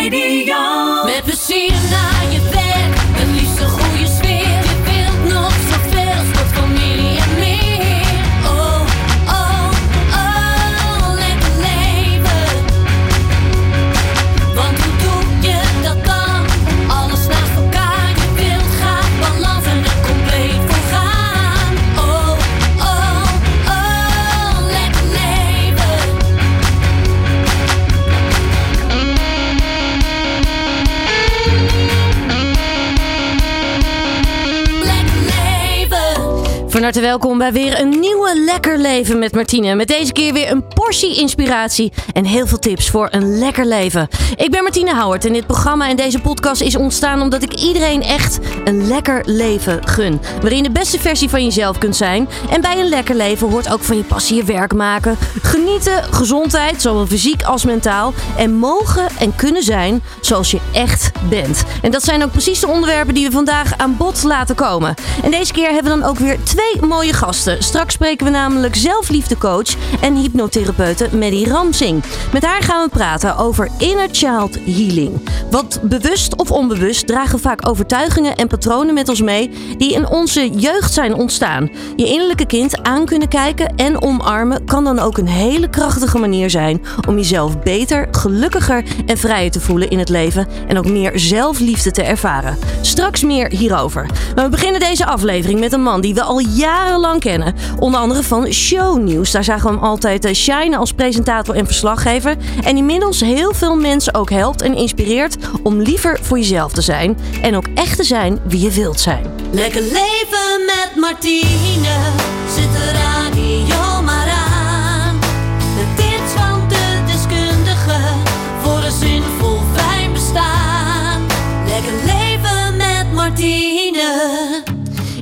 Radio. Welkom bij weer een nieuwe Lekker Leven met Martine. Met deze keer weer een portie inspiratie en heel veel tips voor een lekker leven. Ik ben Martine Houwert en dit programma en deze podcast is ontstaan omdat ik iedereen echt een lekker leven gun. Waarin de beste versie van jezelf kunt zijn. En bij een lekker leven hoort ook van je passie je werk maken. Genieten, gezondheid, zowel fysiek als mentaal. En mogen en kunnen zijn zoals je echt bent. En dat zijn ook precies de onderwerpen die we vandaag aan bod laten komen. En deze keer hebben we dan ook weer twee mooie gasten. Straks spreken we namelijk zelfliefdecoach en hypnotherapeute Maddie Ramsing. Met haar gaan we praten over inner child healing. Want bewust of onbewust dragen vaak overtuigingen en patronen met ons mee die in onze jeugd zijn ontstaan. Je innerlijke kind aan kunnen kijken en omarmen kan dan ook een hele krachtige manier zijn om jezelf beter, gelukkiger en vrijer te voelen in het leven en ook meer zelfliefde te ervaren. Straks meer hierover. Maar we beginnen deze aflevering met een man die we al jarenlang kennen. Onder andere van Shownieuws. Daar zagen we hem altijd eh, shinen als presentator en verslaggever. En inmiddels heel veel mensen ook helpt en inspireert om liever voor jezelf te zijn. En ook echt te zijn wie je wilt zijn. Lekker leven met Martine. Zet de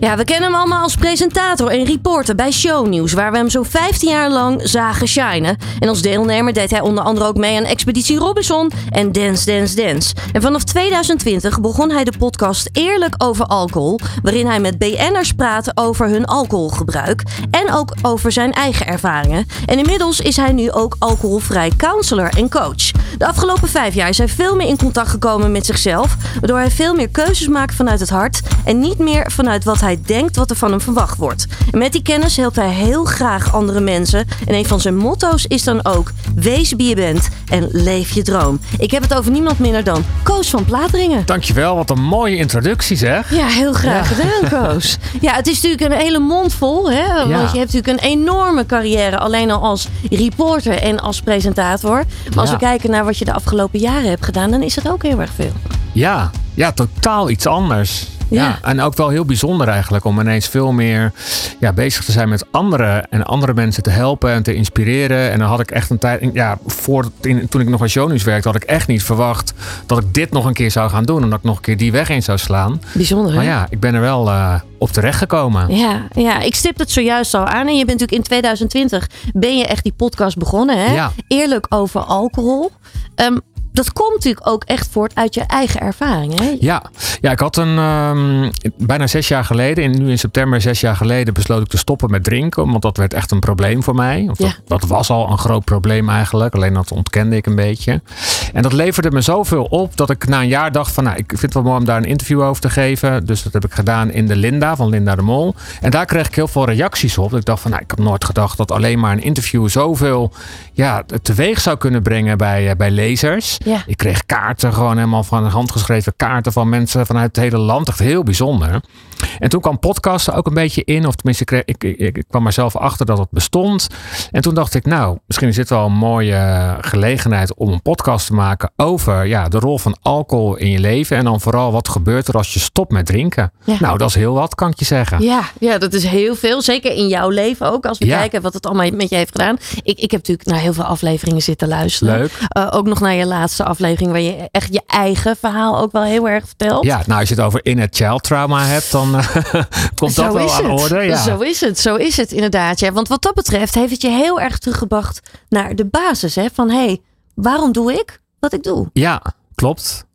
Ja, we kennen hem allemaal als presentator en reporter bij Shownieuws, waar we hem zo 15 jaar lang zagen shinen. En als deelnemer deed hij onder andere ook mee aan Expeditie Robinson en Dance Dance Dance. En vanaf 2020 begon hij de podcast Eerlijk over alcohol, waarin hij met BN'ers praat over hun alcoholgebruik en ook over zijn eigen ervaringen. En inmiddels is hij nu ook alcoholvrij counselor en coach. De afgelopen vijf jaar is hij veel meer in contact gekomen met zichzelf, waardoor hij veel meer keuzes maakt vanuit het hart en niet meer vanuit wat hij denkt wat er van hem verwacht wordt. En met die kennis helpt hij heel graag andere mensen. En een van zijn motto's is dan ook: wees wie je bent en leef je droom. Ik heb het over niemand minder dan Koos van Plateringen. Dankjewel, wat een mooie introductie zeg. Ja, heel graag gedaan, Koos. Ja, het is natuurlijk een hele mond vol, hè? Want Ja. je hebt natuurlijk een enorme carrière, alleen al als reporter en als presentator. Maar als we kijken naar wat je de afgelopen jaren hebt gedaan, dan is dat ook heel erg veel. Ja, ja, totaal iets anders. Ja. Ja. en ook wel heel bijzonder eigenlijk om ineens veel meer ja, bezig te zijn met anderen en andere mensen te helpen en te inspireren. En dan had ik echt een tijd, ja, voor, in, toen ik nog bij Shownieuws werkte, had ik echt niet verwacht dat ik dit nog een keer zou gaan doen en dat ik nog een keer die weg in zou slaan. Bijzonder? Maar ja, ik ben er wel eh, op terecht gekomen. Ja, ja, ik stip het zojuist al aan. En je bent natuurlijk in 2020 ben je echt die podcast begonnen. Hè? Ja. Eerlijk over alcohol. Ehm, dat komt natuurlijk ook echt voort uit je eigen ervaring. Hè? Ja, ja ik had een ehm, bijna zes jaar geleden, in, nu in september zes jaar geleden, besloot ik te stoppen met drinken. Want dat werd echt een probleem voor mij. Of Ja. dat, dat was al een groot probleem eigenlijk. Alleen dat ontkende ik een beetje. En dat leverde me zoveel op dat ik na een jaar dacht van, nou, ik vind het wel mooi om daar een interview over te geven. Dus dat heb ik gedaan in de Linda van Linda de Mol. En daar kreeg ik heel veel reacties op. Ik dacht van, nou, ik had nooit gedacht dat alleen maar een interview zoveel ja, teweeg zou kunnen brengen bij, eh, bij lezers. Ja. Ik kreeg kaarten, gewoon helemaal van handgeschreven kaarten van mensen vanuit het hele land. Echt heel bijzonder. En toen kwam podcasten ook een beetje in. Of tenminste, ik, ik, ik, ik kwam er zelf achter dat het bestond. En toen dacht ik, nou, misschien is dit wel een mooie gelegenheid om een podcast te maken over ja, de rol van alcohol in je leven. En dan vooral wat gebeurt er als je stopt met drinken. Ja. Nou, dat is heel wat, kan ik je zeggen. Ja, ja, dat is heel veel. Zeker in jouw leven ook. Als we Ja. kijken wat het allemaal met je heeft gedaan. Ik, ik heb natuurlijk naar heel veel afleveringen zitten luisteren. Leuk. Eh, ook nog naar je laatste aflevering. Waar je echt je eigen verhaal ook wel heel erg vertelt. Ja, nou, als je het over inner child trauma hebt, dan eh, komt dat wel aan de orde. Ja. Zo is het, zo is het inderdaad. Ja. Want wat dat betreft heeft het je heel erg teruggebracht naar de basis. Hè? Van hé, hey, waarom doe ik wat ik doe? Ja, klopt.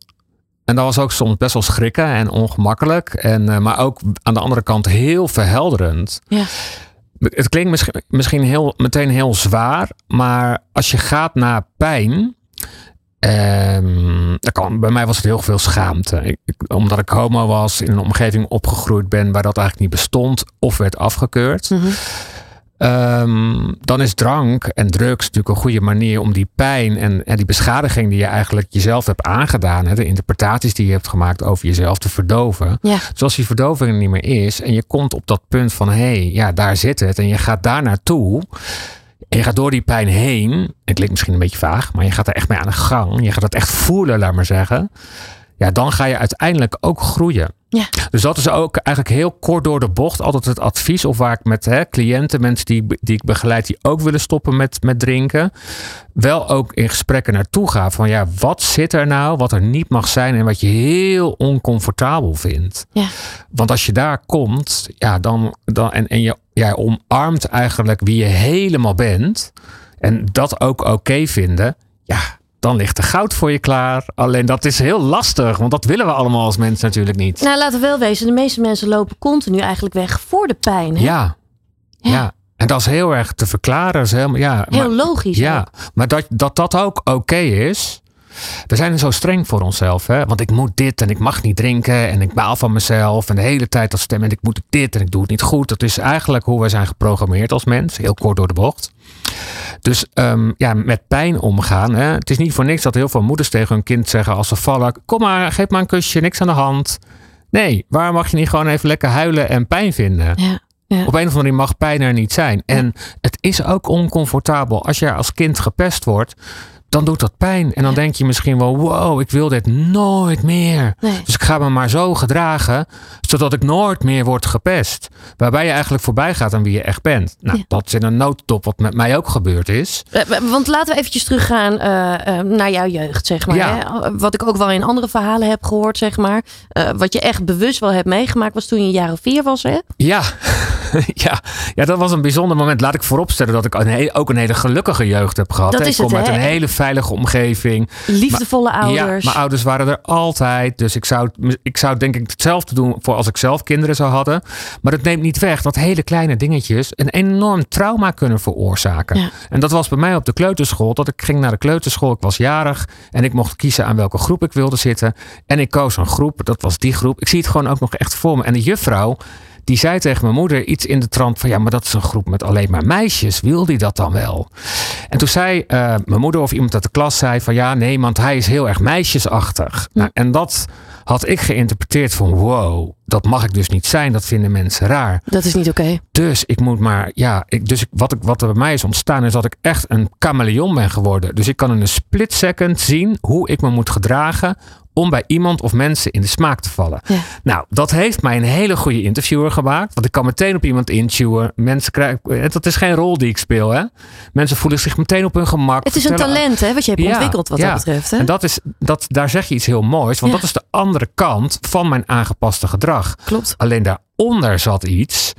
En dat was ook soms best wel schrikken en ongemakkelijk. En, eh, maar ook aan de andere kant heel verhelderend. Ja. Het klinkt misschien, misschien heel, meteen heel zwaar. Maar als je gaat naar pijn. Dat kan kwam, bij mij was het heel veel schaamte. Ik, omdat ik homo was, in een omgeving opgegroeid ben waar dat eigenlijk niet bestond of werd afgekeurd. Mhm. Ehm, dan is drank en drugs natuurlijk een goede manier om die pijn en, en die beschadiging die je eigenlijk jezelf hebt aangedaan, hè, de interpretaties die je hebt gemaakt over jezelf te verdoven. Ja. Dus als die verdoving er niet meer is en je komt op dat punt van hé, hey, ja, daar zit het en je gaat daar naartoe. En je gaat door die pijn heen. Het klinkt misschien een beetje vaag, maar je gaat er echt mee aan de gang. Je gaat het echt voelen, laat maar zeggen. Ja, dan ga je uiteindelijk ook groeien. Ja. Dus dat is ook eigenlijk heel kort door de bocht altijd het advies. Of waar ik met hè, cliënten, mensen die, ik- die ik begeleid, die ook willen stoppen met, met drinken. Wel ook in gesprekken naartoe ga. Van ja, wat zit er nou wat er niet mag zijn en wat je heel oncomfortabel vindt. Ja. Want als je daar komt, ja, dan, dan, en, en je jij omarmt eigenlijk wie je helemaal bent. En dat ook oké vinden. Ja, dan ligt er goud voor je klaar. Alleen dat is heel lastig, want dat willen we allemaal als mensen natuurlijk niet. Nou, laten we wel wezen, de meeste mensen lopen continu eigenlijk weg voor de pijn. Hè? Ja, Ja. ja. En dat is heel erg te verklaren. Is helemaal, ja, Heel maar, logisch. ja, maar dat, dat dat ook oké is. We zijn zo streng voor onszelf. Hè? Want ik moet dit en ik mag niet drinken. En ik baal van mezelf. En de hele tijd dat stemmen. En ik moet dit en ik doe het niet goed. Dat is eigenlijk hoe we zijn geprogrammeerd als mens. Heel kort door de bocht. Dus ehm, ja, met pijn omgaan. Hè? Het is niet voor niks dat heel veel moeders tegen hun kind zeggen als ze vallen. Kom maar, geef maar een kusje, niks aan de hand. Nee, waar mag je niet gewoon even lekker huilen en pijn vinden? Ja. Ja. Op een of andere manier mag pijn er niet zijn. En het is ook oncomfortabel. Als je als kind gepest wordt, dan doet dat pijn. En dan denk je misschien wel, wow, ik wil dit nooit meer. Nee. Dus ik ga me maar zo gedragen, zodat ik nooit meer word gepest. Waarbij je eigenlijk voorbij gaat aan wie je echt bent. Nou, Ja. dat is in een notendop wat met mij ook gebeurd is. Eh, Want laten we eventjes teruggaan eh, eh, naar jouw jeugd, zeg maar. Ja. Hè? Wat ik ook wel in andere verhalen heb gehoord, zeg maar. Eh, wat je echt bewust wel hebt meegemaakt, was toen je een jaar of vier was, hè? Ja. ja. ja, dat was een bijzonder moment. Laat ik vooropstellen dat ik een he- ook een hele gelukkige jeugd heb gehad. Dat hè. is ik kom het, uit een hele veilige omgeving. Liefdevolle ouders. Ja, mijn ouders waren er altijd. Dus ik zou, ik zou denk ik hetzelfde doen voor als ik zelf kinderen zou hadden. Maar dat neemt niet weg dat hele kleine dingetjes een enorm trauma kunnen veroorzaken. Ja. En dat was bij mij op de kleuterschool. Dat ik ging naar de kleuterschool. Ik was jarig. En ik mocht kiezen aan welke groep ik wilde zitten. En ik koos een groep. Dat was die groep. Ik zie het gewoon ook nog echt voor me. En de juffrouw. Die zei tegen mijn moeder iets in de trant van ja, maar dat is een groep met alleen maar meisjes. Wil die dat dan wel? En toen zei eh, mijn moeder of iemand uit de klas zei van ja, nee, want hij is heel erg meisjesachtig. Nou, en dat had ik geïnterpreteerd van wow, dat mag ik dus niet zijn. Dat vinden mensen raar. Dat is niet oké. Dus ik moet maar, ja, ik, dus ik, wat, ik, wat er bij mij is ontstaan is dat ik echt een chameleon ben geworden. Dus ik kan in een split second zien hoe ik me moet gedragen om bij iemand of mensen in de smaak te vallen. Ja. Nou, dat heeft mij een hele goede interviewer gemaakt. Want ik kan meteen op iemand intuwen. Mensen krijgen, en dat is geen rol die ik speel, hè. Mensen voelen zich meteen op hun gemak. Het is een talent, hè, wat je hebt Ja, ontwikkeld wat ja. dat betreft. Hè? En dat is, dat, daar zeg je iets heel moois. Want dat is de andere kant van mijn aangepaste gedrag. Klopt. Alleen daaronder zat iets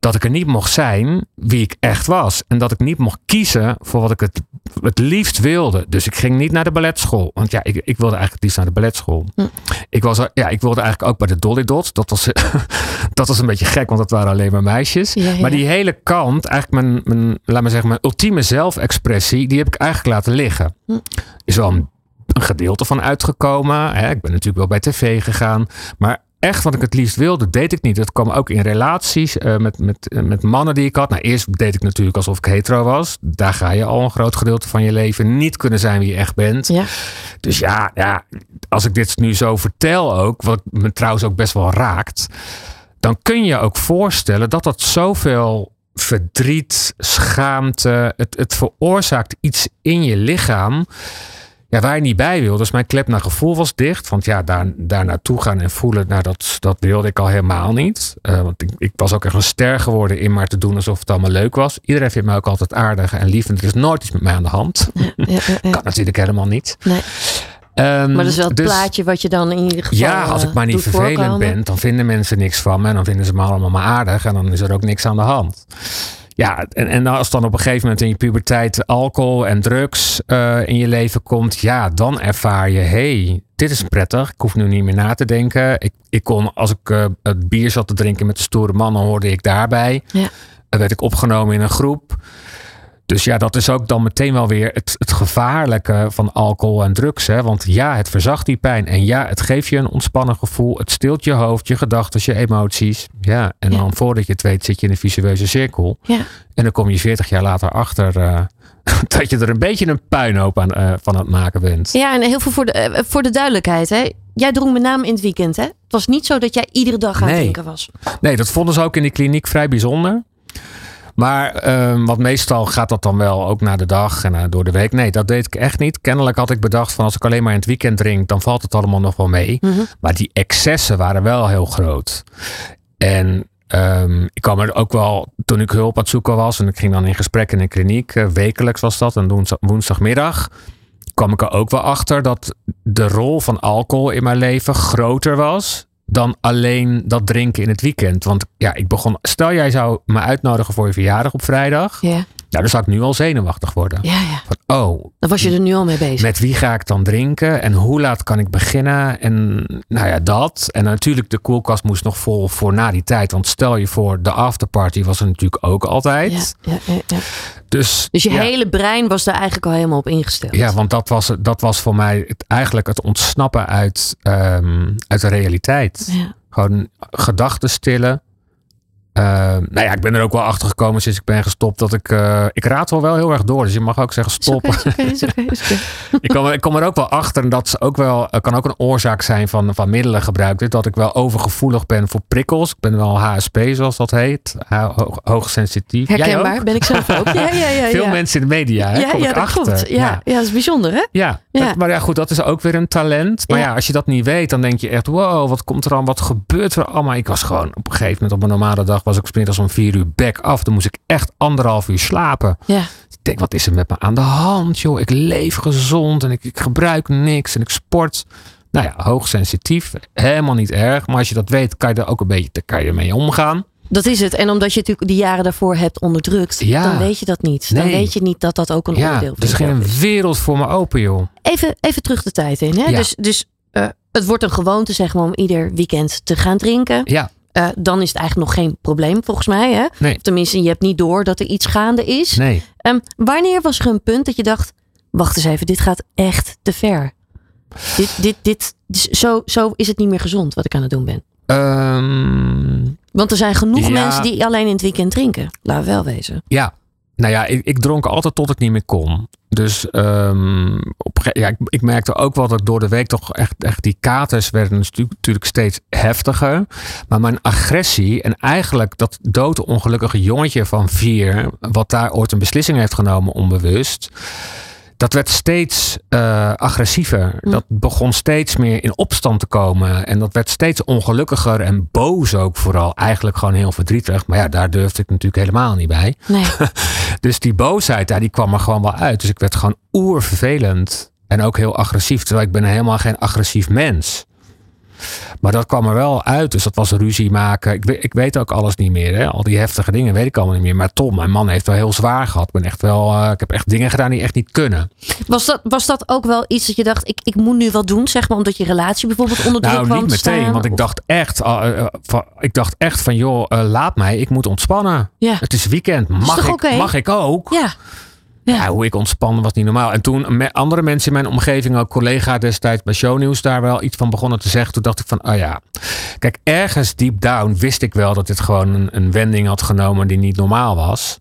dat ik er niet mocht zijn wie ik echt was. En dat ik niet mocht kiezen voor wat ik het, het liefst wilde. Dus ik ging niet naar de balletschool. Want ja, ik, ik wilde eigenlijk het liefst naar de balletschool. Hm. Ik, was, er- ja, ik wilde eigenlijk ook bij de Dolly Dots. Dat was, dat was een beetje gek, want dat waren alleen maar meisjes. Ja, ja. Maar die hele kant, eigenlijk mijn, mijn, laat maar zeggen, mijn ultieme zelfexpressie, die heb ik eigenlijk laten liggen. Hm. Is wel een, een gedeelte van uitgekomen. Hè. Ik ben natuurlijk wel bij tv gegaan. Maar echt wat ik het liefst wilde, deed ik niet. Dat kwam ook in relaties eh, met, met, eh, met mannen die ik had. Nou, eerst deed ik natuurlijk alsof ik hetero was. Daar ga je al een groot gedeelte van je leven niet kunnen zijn wie je echt bent. Ja. Dus ja, ja, als ik dit nu zo vertel ook, wat me trouwens ook best wel raakt, dan kun je ook voorstellen dat dat zoveel verdriet, schaamte, het, het veroorzaakt iets in je lichaam. Ja, waar je niet bij wil. Dus mijn klep naar gevoel was dicht. Want ja, daar, daar naartoe gaan en voelen, nou, dat, dat wilde ik al helemaal niet. Eh, want ik, ik was ook echt een ster geworden in maar te doen alsof het allemaal leuk was. Iedereen vindt mij ook altijd aardig en lief. En er is nooit iets met mij aan de hand. Ja, ja, ja. Kan natuurlijk helemaal niet. Nee. Ehm, Maar dat is wel het dus- plaatje wat je dan in ieder geval Ja, als ik maar niet eh, doet vervelend voorkomen. ben, dan vinden mensen niks van me. En dan vinden ze me allemaal maar aardig. En dan is er ook niks aan de hand. Ja, en, en als dan op een gegeven moment in je puberteit alcohol en drugs eh, in je leven komt, ja, dan ervaar je, hey, dit is prettig. Ik hoef nu niet meer na te denken. Ik, ik kon, als ik eh, het bier zat te drinken met de stoere mannen, hoorde ik daarbij. Ja. Dan werd ik opgenomen in een groep. Dus ja, dat is ook dan meteen wel weer het, het gevaarlijke van alcohol en drugs. Hè? Want ja, het verzacht die pijn. En ja, het geeft je een ontspannen gevoel. Het stilt je hoofd, je gedachten, je emoties. Ja, en Ja. dan voordat je het weet zit je in een visueuze cirkel. Ja. En dan kom je 40 jaar later achter eh, dat je er een beetje een puinhoop aan, eh, van aan het maken bent. Ja, en heel veel voor de, eh, voor de duidelijkheid. Hè? Jij dronk met name in het weekend. Hè? Het was niet zo dat jij iedere dag aan het Nee. drinken was. Nee, dat vonden ze ook in die kliniek vrij bijzonder. Maar ehm, want meestal gaat dat dan wel ook na de dag en eh, door de week. Nee, dat deed ik echt niet. Kennelijk had ik bedacht van als ik alleen maar in het weekend drink, dan valt het allemaal nog wel mee. Mhm. Maar die excessen waren wel heel groot. En ehm, ik kwam er ook wel, toen ik hulp aan het zoeken was en ik ging dan in gesprek in een kliniek, eh, wekelijks was dat, en woensdag, woensdagmiddag, kwam ik er ook wel achter dat de rol van alcohol in mijn leven groter was dan alleen dat drinken in het weekend. Want ja, ik begon, stel jij zou me uitnodigen voor je verjaardag op vrijdag, Ja, nou dan zou ik nu al zenuwachtig worden. ja, ja. Van, oh, Dan was je er nu al mee bezig. met wie ga ik dan drinken en hoe laat kan ik beginnen? En nou ja, dat. En natuurlijk, de koelkast moest nog vol voor na die tijd. Want stel je voor, de afterparty was er natuurlijk ook altijd. ja, ja, ja. Dus, Dus je hele brein was daar eigenlijk al helemaal op ingesteld. Ja, want dat was, dat was voor mij het, eigenlijk het ontsnappen uit, ehm, uit de realiteit. Gewoon gedachten stillen. Ehm, nou ja, ik ben er ook wel achter gekomen sinds ik ben gestopt dat ik. eh, ik raad wel wel heel erg door. Dus je mag ook zeggen Is oké, stop. is oké, is oké, is oké. ik, kom, ik kom er ook wel achter. En dat is ook wel, eh, kan ook een oorzaak zijn van, van middelengebruik. Dus Dat ik wel overgevoelig ben voor prikkels. Ik ben wel HSP, zoals dat heet. Hoog, hoogsensitief. Herkenbaar, ben ik zelf ook. Ja, ja, ja. Veel mensen in de media. Hè, Ja, kom ja, ik dat achter. klopt. Ja, ja. dat is bijzonder, hè? Ja, Ja. dat- maar ja, goed, dat is ook weer een talent. Maar Ja. ja. als je dat niet weet, dan denk je echt, wow, wat komt er aan? Wat gebeurt er allemaal? Ik was gewoon op een gegeven moment op een normale dag, was ik 's middags om vier uur back af. Dan moest ik echt anderhalf uur slapen. Ja. Ik denk, wat is er met me aan de hand, joh? Ik leef gezond en ik, ik gebruik niks en ik sport. Nou ja, hoogsensitief, helemaal niet erg. Maar als je dat weet, kan je er ook een beetje kan je mee omgaan. Dat is het. En omdat je natuurlijk die jaren daarvoor hebt onderdrukt, Ja. dan weet je dat niet. Dan Nee. weet je niet dat dat ook een Ja, onderdeel er is van jezelf geen wereld voor me open, joh. Even, even terug de tijd in. Hè? Ja. Dus, dus eh, het wordt een gewoonte zeg maar, om ieder weekend te gaan drinken. Ja, Eh, dan is het eigenlijk nog geen probleem volgens mij. Hè? Nee. Tenminste, je hebt niet door dat er iets gaande is. nee. Ehm, wanneer was er een punt dat je dacht: wacht eens even, dit gaat echt te ver? Dit, dit, dit, zo, zo is het niet meer gezond wat ik aan het doen ben. Ehm, Want er zijn genoeg Ja. mensen die alleen in het weekend drinken. We wel wezen. Ja, nou ja, ik, ik dronk altijd tot ik niet meer kon. Dus ehm, op, ja, ik, ik merkte ook wel dat door de week toch echt, echt die katers werden natuurlijk, natuurlijk steeds heftiger. Maar mijn agressie en eigenlijk dat doodongelukkige jongetje van vier, wat daar ooit een beslissing heeft genomen onbewust. Dat werd steeds eh, agressiever. Hm. Dat begon steeds meer in opstand te komen. En dat werd steeds ongelukkiger en boos ook vooral. Eigenlijk gewoon heel verdrietig. Maar ja, daar durfde ik natuurlijk helemaal niet bij. Nee. Dus die boosheid, ja, die kwam er gewoon wel uit. Dus ik werd gewoon oervervelend. En ook heel agressief. Terwijl ik ben helemaal geen agressief mens. Maar dat kwam er wel uit. Dus dat was ruzie maken. Ik weet, ik weet ook alles niet meer. Hè? Al die heftige dingen weet ik allemaal niet meer. Maar Tom, mijn man, heeft wel heel zwaar gehad. Ik, ben echt wel, eh, ik heb echt dingen gedaan die echt niet kunnen. Was, dat, was dat ook wel iets dat je dacht: ik, ik moet nu wat doen, zeg maar, omdat je relatie bijvoorbeeld onder druk Nou, kwam niet te meteen. staan? Want ik dacht echt, eh, eh, van, ik dacht echt van, joh, laat mij. Ik moet ontspannen. Ja. Het is weekend. Mag, ik, mag ik ook? Ja. Ja, hoe ik ontspannen was niet normaal. En toen andere mensen in mijn omgeving, ook collega destijds bij Shownieuws, daar wel iets van begonnen te zeggen. Toen dacht ik van, oh ja. Kijk, ergens deep down wist ik wel dat dit gewoon een, een wending had genomen die niet normaal was.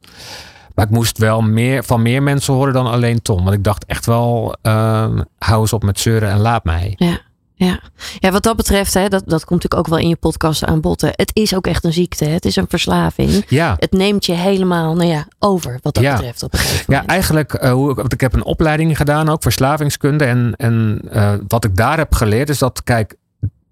Maar ik moest wel meer, van meer mensen horen dan alleen Tom. Want ik dacht echt wel, eh, hou eens op met zeuren en laat mij. Ja, ja. ja, wat dat betreft, hè, dat, dat komt natuurlijk ook wel in je podcast aan bod. hè. Het is ook echt een ziekte. hè. Het is een verslaving. Ja. Het neemt je helemaal nou ja, over, wat dat Ja. betreft. Op Ja, eigenlijk, eh, hoe ik, want ik heb een opleiding gedaan, ook verslavingskunde. En, en eh, wat ik daar heb geleerd is dat, kijk,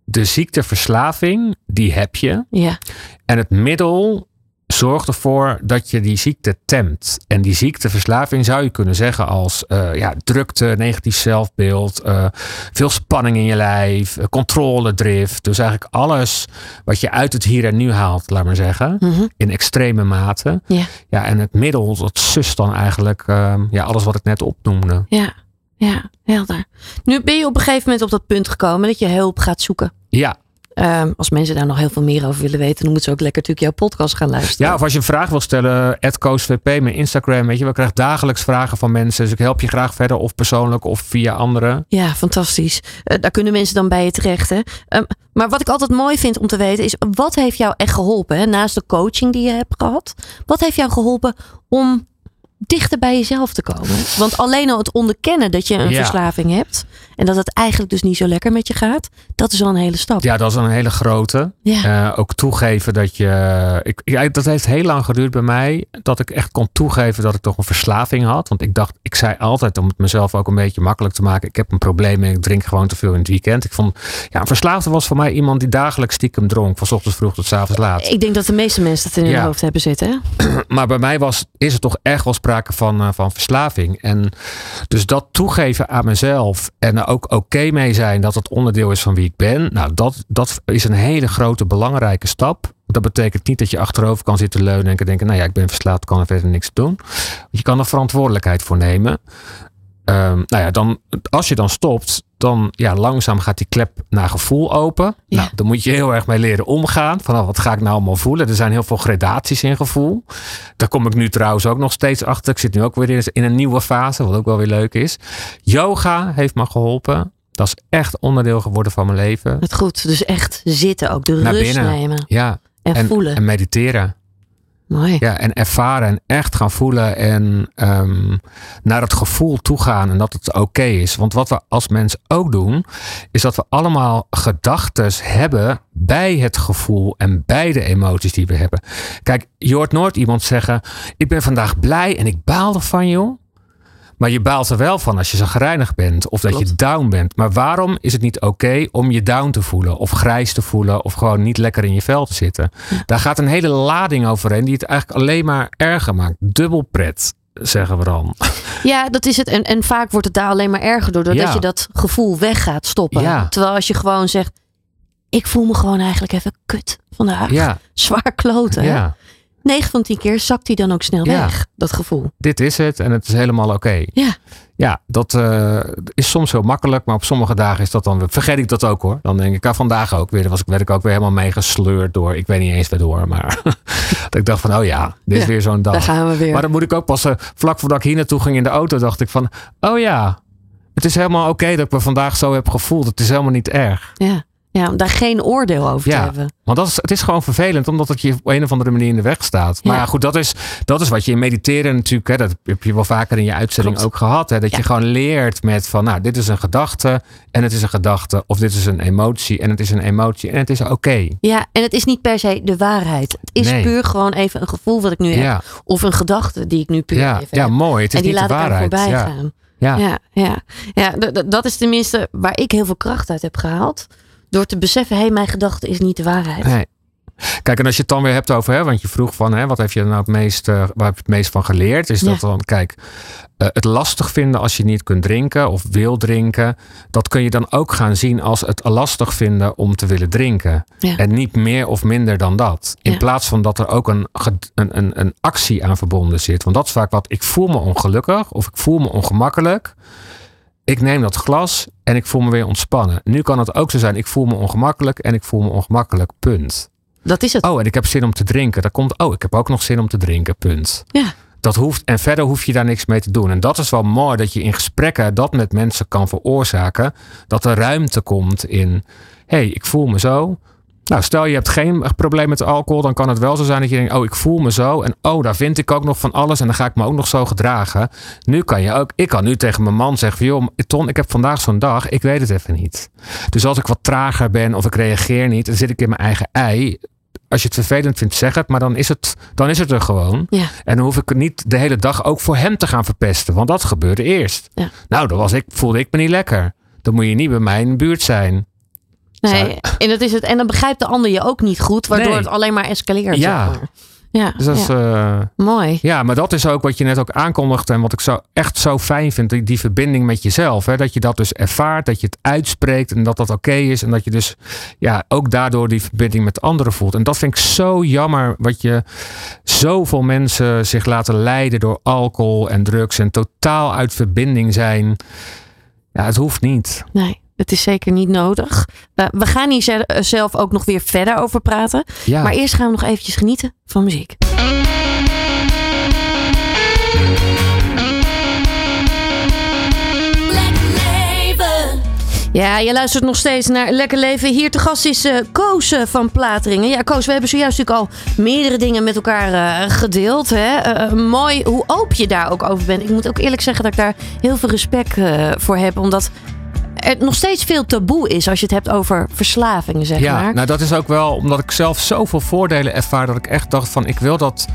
de ziekteverslaving, die heb je. ja. En het middel zorgt ervoor dat je die ziekte temt. En die ziekteverslaving zou je kunnen zeggen als eh, ja, drukte, negatief zelfbeeld, eh, veel spanning in je lijf, eh, controledrift. Dus eigenlijk alles wat je uit het hier en nu haalt, laat maar zeggen, Mhm. in extreme mate. ja, Ja, en het middel, dat sust dan eigenlijk eh, ja, alles wat ik net opnoemde. ja, ja, helder. Nu ben je op een gegeven moment op dat punt gekomen dat je hulp gaat zoeken. Ja, Ehm, als mensen daar nog heel veel meer over willen weten, dan moeten ze ook lekker natuurlijk jouw podcast gaan luisteren. Ja, of als je een vraag wil stellen, @koosvp, mijn Instagram, weet je, we krijgen dagelijks vragen van mensen. Dus ik help je graag verder, of persoonlijk of via anderen. Ja, fantastisch. Eh, daar kunnen mensen dan bij je terecht. Hè? Ehm, maar wat ik altijd mooi vind om te weten is, wat heeft jou echt geholpen? Hè? Naast de coaching die je hebt gehad, wat heeft jou geholpen om dichter bij jezelf te komen? Want alleen al het onderkennen dat je een Ja. verslaving hebt en dat het eigenlijk dus niet zo lekker met je gaat, dat is al een hele stap. Ja, dat is een hele grote. Ja. Eh, ook toegeven dat je. Ik, ja, dat heeft heel lang geduurd bij mij. Dat ik echt kon toegeven dat ik toch een verslaving had. Want ik dacht, ik zei altijd om het mezelf ook een beetje makkelijk te maken. Ik heb een probleem en ik drink gewoon te veel in het weekend. Ik vond, ja, een verslaafde was voor mij iemand die dagelijks stiekem dronk. Van 's ochtends vroeg tot 's avonds laat. Ik denk dat de meeste mensen het in hun Ja. hoofd hebben zitten. Maar bij mij was, is er toch echt wel sprake van, eh, van verslaving. En dus dat toegeven aan mezelf en ook oké mee zijn dat het onderdeel is van wie ik ben. Nou, dat, dat is een hele grote belangrijke stap. Dat betekent niet dat je achterover kan zitten leunen en denken, nou ja, ik ben verslaafd, kan er verder niks doen. Je kan er verantwoordelijkheid voor nemen. Ehm, nou ja, dan, als je dan stopt, dan ja, langzaam gaat die klep naar gevoel open. Ja. Nou, dan moet je heel erg mee leren omgaan. Van nou, wat ga ik nou allemaal voelen? Er zijn heel veel gradaties in gevoel. Daar kom ik nu trouwens ook nog steeds achter. Ik zit nu ook weer in- in een nieuwe fase, wat ook wel weer leuk is. Yoga heeft me geholpen. Dat is echt onderdeel geworden van mijn leven. Het goed. Dus echt zitten ook. De Naar rust binnen. nemen. Ja, En, en, voelen. en mediteren. Ja, en ervaren en echt gaan voelen en ehm, naar het gevoel toe gaan en dat het oké is. Want wat we als mens ook doen, is dat we allemaal gedachten hebben bij het gevoel en bij de emoties die we hebben. Kijk, je hoort nooit iemand zeggen: Ik ben vandaag blij en ik baal ervan, joh. Maar je baalt er wel van als je zagrijnig bent of dat je down bent. Maar waarom is het niet oké om je down te voelen of grijs te voelen of gewoon niet lekker in je vel te zitten? Daar gaat een hele lading overheen die het eigenlijk alleen maar erger maakt. Dubbel pret, zeggen we dan. Ja, dat is het. En, en vaak wordt het daar alleen maar erger door. Doordat Ja. je dat gevoel weg gaat stoppen. Ja. Terwijl als je gewoon zegt. Ik voel me gewoon eigenlijk even kut vandaag. Ja, Zwaar kloten. ja, 9 van 10 keer zakt die dan ook snel Ja. weg. Dat gevoel. dit is het en het is helemaal oké. Ja. Ja, dat eh, is soms heel makkelijk, maar op sommige dagen is dat dan weer. Vergeet ik dat ook hoor. Dan denk ik, ah, vandaag ook weer. Dan was ik, werd ik ook weer helemaal meegesleurd door. Ik weet niet eens waardoor, maar dat ik dacht van, oh ja, dit is Ja, weer zo'n dag. Daar gaan we weer. Maar dan moet ik ook pas, eh, vlak voordat ik hier naartoe ging in de auto, dacht ik van, oh ja, het is helemaal oké dat ik me vandaag zo heb gevoeld. Het is helemaal niet erg. ja. Ja, om daar geen oordeel over Ja. te hebben. Want dat is, het is gewoon vervelend, omdat het je op een of andere manier in de weg staat. Maar Ja. goed, dat is, dat is wat je in mediteren natuurlijk, hè, dat heb je wel vaker in je uitzending Klopt. ook gehad. Hè, dat Ja. je gewoon leert met van, nou, dit is een gedachte en het is een gedachte. Of dit is een emotie en het is een emotie en het is oké. Ja, en het is niet per se de waarheid. Het is Nee. puur gewoon even een gevoel wat ik nu heb. Of een gedachte die ik nu puur ja, even ja, heb. mooi. Het is en die niet laat de waarheid. voorbij Ja, gaan. ja. Ja, ja. ja dat is tenminste waar ik heel veel kracht uit heb gehaald. Door te beseffen, hé, hey, mijn gedachte is niet de waarheid. Nee. Kijk, en als je het dan weer hebt over, hè, want je vroeg van, hè, wat heb je nou het meest, eh, waar heb je het meest van geleerd? Is dat dan, kijk, eh, het lastig vinden als je niet kunt drinken of wil drinken, dat kun je dan ook gaan zien als het lastig vinden om te willen drinken. Ja. En niet meer of minder dan dat. In Ja. plaats van dat er ook een, een, een, een actie aan verbonden zit. Want dat is vaak wat, ik voel me ongelukkig of ik voel me ongemakkelijk. Ik neem dat glas en ik voel me weer ontspannen. Nu kan het ook zo zijn, ik voel me ongemakkelijk en ik voel me ongemakkelijk, punt. Dat is het. Oh, en ik heb zin om te drinken. Dat komt, oh, ik heb ook nog zin om te drinken, punt. Ja. Dat hoeft, en verder hoef je daar niks mee te doen. En dat is wel mooi dat je in gesprekken dat met mensen kan veroorzaken. Dat er ruimte komt in, hé, hey, ik voel me zo. Nou, stel je hebt geen probleem met alcohol, dan kan het wel zo zijn dat je denkt, oh, ik voel me zo. En oh, daar vind ik ook nog van alles en dan ga ik me ook nog zo gedragen. Nu kan je ook, ik kan nu tegen mijn man zeggen, van, joh, Ton, ik heb vandaag zo'n dag, ik weet het even niet. Dus als ik wat trager ben of ik reageer niet, dan zit ik in mijn eigen ei. Als je het vervelend vindt, zeg het, maar dan is het, dan is het er gewoon. Ja. En dan hoef ik het niet de hele dag ook voor hem te gaan verpesten, want dat gebeurde eerst. Ja. Nou, dan was ik, voelde ik me niet lekker. Dan moet je niet bij mij in de buurt zijn. Nee, en, dat is het. en dan begrijpt de ander je ook niet goed, waardoor Nee. het alleen maar escaleert. Ja. Zeg maar. ja, Dus dat is, eh, mooi. Ja, maar dat is ook wat je net ook aankondigde en wat ik zo echt zo fijn vind, die, die verbinding met jezelf. Hè? Dat je dat dus ervaart, dat je het uitspreekt en dat dat oké is. En dat je dus ja, ook daardoor die verbinding met anderen voelt. En dat vind ik zo jammer, wat je zoveel mensen zich laten leiden door alcohol en drugs en totaal uit verbinding zijn. Ja, het hoeft niet. Nee. Het is zeker niet nodig. We gaan hier eh, zelf ook nog weer verder over praten. Ja. Maar eerst gaan we nog eventjes genieten van muziek. Lekker leven. Ja, je luistert nog steeds naar Lekker Leven. Hier te gast is eh, Koos eh, van Plateringen. Ja, Koos, we hebben zojuist natuurlijk al meerdere dingen met elkaar eh, gedeeld. Hè? Eh, mooi hoe open je daar ook over bent. Ik moet ook eerlijk zeggen dat ik daar heel veel respect eh, voor heb. Omdat er nog steeds veel taboe is als je het hebt over verslavingen, zeg Ja, maar. nou dat is ook wel omdat ik zelf zoveel voordelen ervaar dat ik echt dacht van ik wil dat,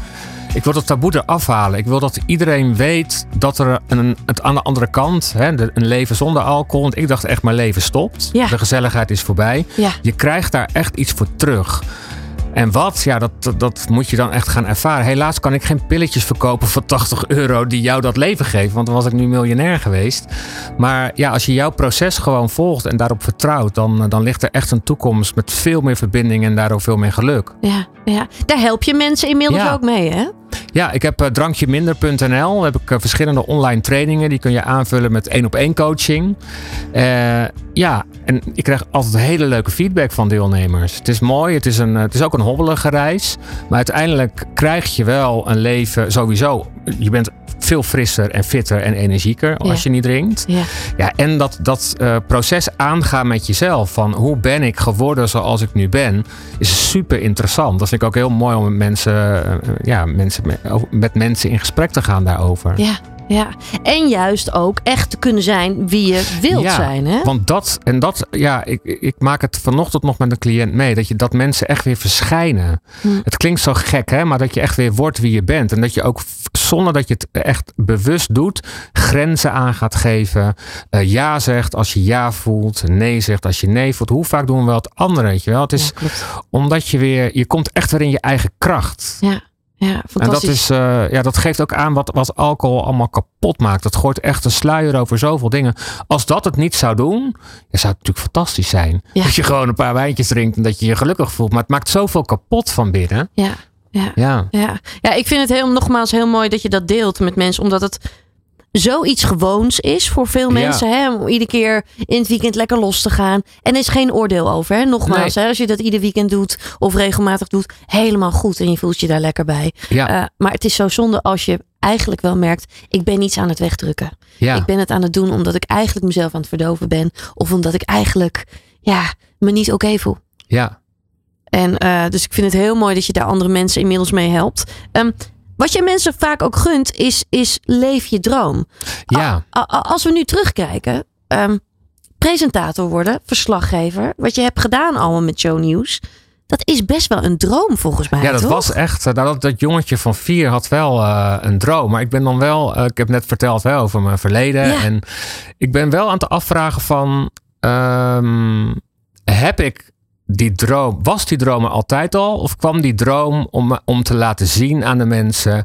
ik wil dat taboe eraf halen. Ik wil dat iedereen weet dat er een, het aan de andere kant, hè, een leven zonder alcohol. Want ik dacht echt mijn leven stopt. Ja. De gezelligheid is voorbij. Ja. Je krijgt daar echt iets voor terug. En wat? Ja, dat, dat moet je dan echt gaan ervaren. Helaas kan ik geen pilletjes verkopen voor 80 euro die jou dat leven geven. Want dan was ik nu miljonair geweest. Maar ja, als je jouw proces gewoon volgt en daarop vertrouwt, dan, dan ligt er echt een toekomst met veel meer verbinding en daardoor veel meer geluk. Ja, ja, daar help je mensen inmiddels Ja. ook mee, hè? Ja, ik heb eh, drankjeminder.nl. Heb ik eh, verschillende online trainingen. Die kun je aanvullen met één op één coaching. Eh, ja, en ik krijg altijd hele leuke feedback van deelnemers. Het is mooi. Het is, een, het is ook een hobbelige reis. Maar uiteindelijk krijg je wel een leven sowieso. Je bent veel frisser en fitter en energieker als je niet drinkt. Ja. Ja, en dat, dat eh, proces aangaan met jezelf. Van hoe ben ik geworden zoals ik nu ben. Is super interessant. Dat vind ik ook heel mooi om met mensen, eh, ja, mensen, met mensen in gesprek te gaan daarover. Ja, ja. En juist ook echt te kunnen zijn wie je wilt Ja, zijn, hè? Want dat, en dat, ja, ik, ik maak het vanochtend nog met een cliënt mee. Dat, je, dat mensen echt weer verschijnen. Hm. Het klinkt zo gek, hè, maar dat je echt weer wordt wie je bent. En dat je ook, zonder dat je het echt bewust doet, grenzen aan gaat geven. Eh, ja zegt als je ja voelt. Nee zegt als je nee voelt. Hoe vaak doen we wel het andere, weet je wel? Het is Ja, omdat je weer, je komt echt weer in je eigen kracht. Ja, ja En dat, fantastisch. is, eh, ja, dat geeft ook aan wat, wat alcohol allemaal kapot maakt. Dat gooit echt een sluier over zoveel dingen. Als dat het niet zou doen, ja, zou het natuurlijk fantastisch zijn. Ja. Dat je gewoon een paar wijntjes drinkt en dat je je gelukkig voelt. Maar het maakt zoveel kapot van binnen. Ja, ja. Ja, Ja. ja, ik vind het heel, nogmaals heel mooi dat je dat deelt met mensen. Omdat het zoiets gewoons is voor veel Ja. mensen. Hè, om iedere keer in het weekend lekker los te gaan. En er is geen oordeel over. Hè? Nogmaals, hè, als je dat ieder weekend doet of regelmatig doet. Helemaal goed en je voelt je daar lekker bij. ja, Eh, maar het is zo zonde als je eigenlijk wel merkt. Ik ben iets aan het wegdrukken. ja. Ik ben het aan het doen omdat ik eigenlijk mezelf aan het verdoven ben. Of omdat ik eigenlijk ja, me niet oké voel. ja. En eh, dus ik vind het heel mooi dat je daar andere mensen inmiddels mee helpt. Ehm, wat je mensen vaak ook gunt, is, is leef je droom. ja. A- a- als we nu terugkijken, ehm, presentator worden, verslaggever, wat je hebt gedaan allemaal met shownieuws, dat is best wel een droom volgens mij. Ja, dat toch? was echt. eh, Dat, dat jongetje van vier had wel eh, een droom. Maar ik ben dan wel. eh, ik heb net verteld hè, over mijn verleden. Ja. En ik ben wel aan het afvragen van. ehm, heb ik die droom. Was die droom er altijd al? Of kwam die droom om, om te laten zien aan de mensen.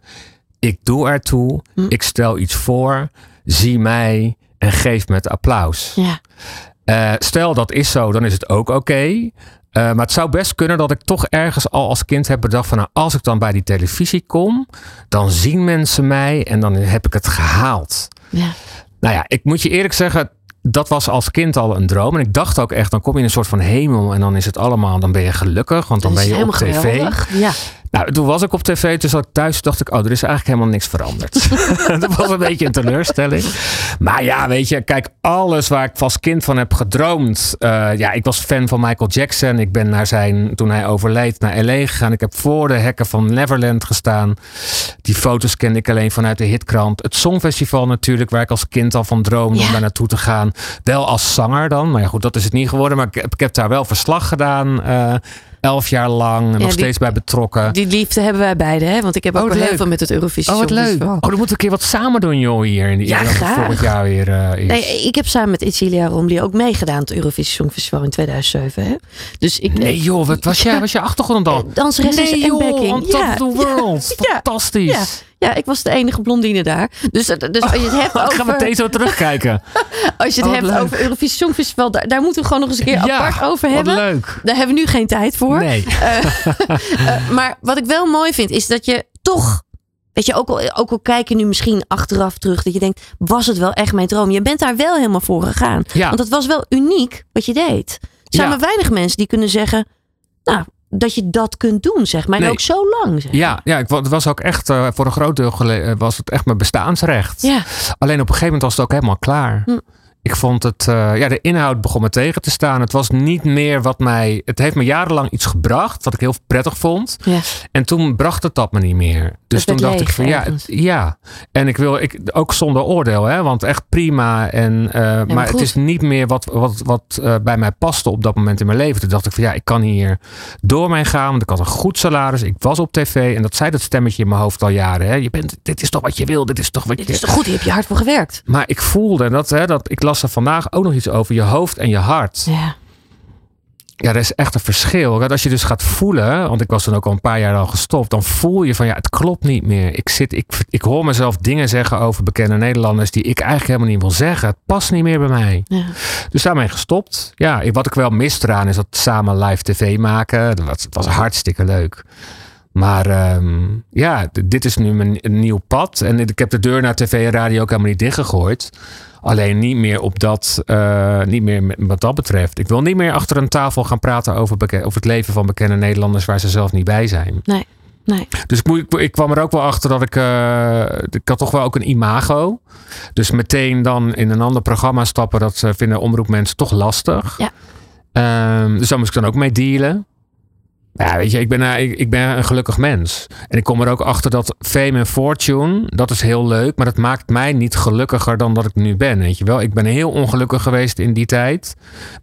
Ik doe ertoe. Hm. Ik stel iets voor. Zie mij. En geef me het applaus. Ja, Eh, stel dat is zo, dan is het ook oké. Eh, maar het zou best kunnen dat ik toch ergens al als kind heb bedacht van nou, als ik dan bij die televisie kom, dan zien mensen mij en dan heb ik het gehaald. ja, Nou ja, ik moet je eerlijk zeggen, dat was als kind al een droom. En ik dacht ook echt, dan kom je in een soort van hemel en dan is het allemaal, dan ben je gelukkig, want dan ben je op tv. geweldig. Ja, Nou, toen was ik op tv, toen zat ik thuis, dacht ik, oh, er is eigenlijk helemaal niks veranderd. dat was een beetje een teleurstelling. Maar ja, weet je, kijk, alles waar ik als kind van heb gedroomd. eh, ja, ik was fan van Michael Jackson. Ik ben naar zijn, toen hij overleed, naar L.A. gegaan. Ik heb voor de hekken van Neverland gestaan. Die foto's kende ik alleen vanuit de hitkrant. Het Songfestival natuurlijk, waar ik als kind al van droomde Ja. om daar naartoe te gaan. Wel als zanger dan. Maar ja, goed, dat is het niet geworden. Maar ik heb, ik heb daar wel verslag gedaan. eh, elf jaar lang. En nog die- steeds bij betrokken. die liefde hebben wij beide, hè? Want ik heb Oh, ook wel heel veel met het Eurovisie Oh, wat leuk. Oh, dan moeten we een keer wat samen doen, joh, hier. In die, Ja, graag. Volgend jaar weer eh, is. Nee, ik heb samen met Itzilia Romli ook meegedaan aan het Eurovisie Songfestival in 2007. Hè? Dus ik, Nee, joh, wat was, jij, was je achtergrond dan? Danseres nee, en backing. on top Ja, of the world. ja, Fantastisch. Ja. Ik was de enige blondine daar. Dus, dus als je het hebt Ik ga over, meteen zo terugkijken. als je het Oh, hebt leuk. over Eurovisie Songfestival, daar, daar moeten we gewoon nog eens een keer ja, apart over wat hebben. leuk. Daar hebben we nu geen tijd voor. Nee. Eh, maar wat ik wel mooi vind, is dat je toch Weet je, ook al, ook al kijk je nu misschien achteraf terug, dat je denkt, was het wel echt mijn droom? Je bent daar wel helemaal voor gegaan. Ja. Want het was wel uniek wat je deed. Er zijn Ja. maar weinig mensen die kunnen zeggen, nou, dat je dat kunt doen, zeg maar. En Nee. ook zo lang, zeg. Ja, ja ik, het was ook echt, eh, voor een groot deel gele- eh, was het echt mijn bestaansrecht. Ja, Alleen op een gegeven moment was het ook helemaal klaar. Hm. Ik vond het, eh, ja, de inhoud begon me tegen te staan. Het was niet meer wat mij, het heeft me jarenlang iets gebracht, wat ik heel prettig vond. ja. En toen bracht het dat me niet meer. Dus toen dacht ik van ja, ergens. ja. En ik wil, ik, ook zonder oordeel, hè, want echt prima. En, eh, maar maar het is niet meer wat, wat, wat eh, bij mij paste op dat moment in mijn leven. Toen dacht ik van ja, ik kan hier door mij gaan, want ik had een goed salaris. Ik was op tv en dat zei dat stemmetje in mijn hoofd al jaren. Hè. Je bent, dit is toch wat je wil, dit is toch wat Dit je... is toch goed, hier heb je hard voor gewerkt. Maar ik voelde dat, hè, dat ik las er vandaag ook nog iets over je hoofd en je hart. Ja, Ja, er is echt een verschil. Want Als je dus gaat voelen, want ik was dan ook al een paar jaar al gestopt, dan voel je van ja, het klopt niet meer. Ik, zit, ik, ik hoor mezelf dingen zeggen over bekende Nederlanders die ik eigenlijk helemaal niet wil zeggen. Het past niet meer bij mij. ja. Dus daarmee gestopt. Ja, wat ik wel mis eraan is dat samen live tv maken. Dat was hartstikke leuk. Maar ehm, ja, dit is nu mijn een nieuw pad. En ik heb de deur naar tv en radio ook helemaal niet dichtgegooid. Alleen niet meer op dat, eh, niet meer wat dat betreft. Ik wil niet meer achter een tafel gaan praten over, het leven van bekende Nederlanders waar ze zelf niet bij zijn. Nee, nee. Dus ik- ik kwam er ook wel achter dat ik. eh, ik had toch wel ook een imago. Dus meteen dan in een ander programma stappen, dat eh, vinden omroepmensen toch lastig. Ja. Ehm, dus daar moest ik dan ook mee dealen. Ja, weet je, ik ben, eh, ik, ik ben een gelukkig mens. En ik kom er ook achter dat fame en fortune, dat is heel leuk, maar dat maakt mij niet gelukkiger dan dat ik nu ben. Weet je wel, ik ben heel ongelukkig geweest in die tijd.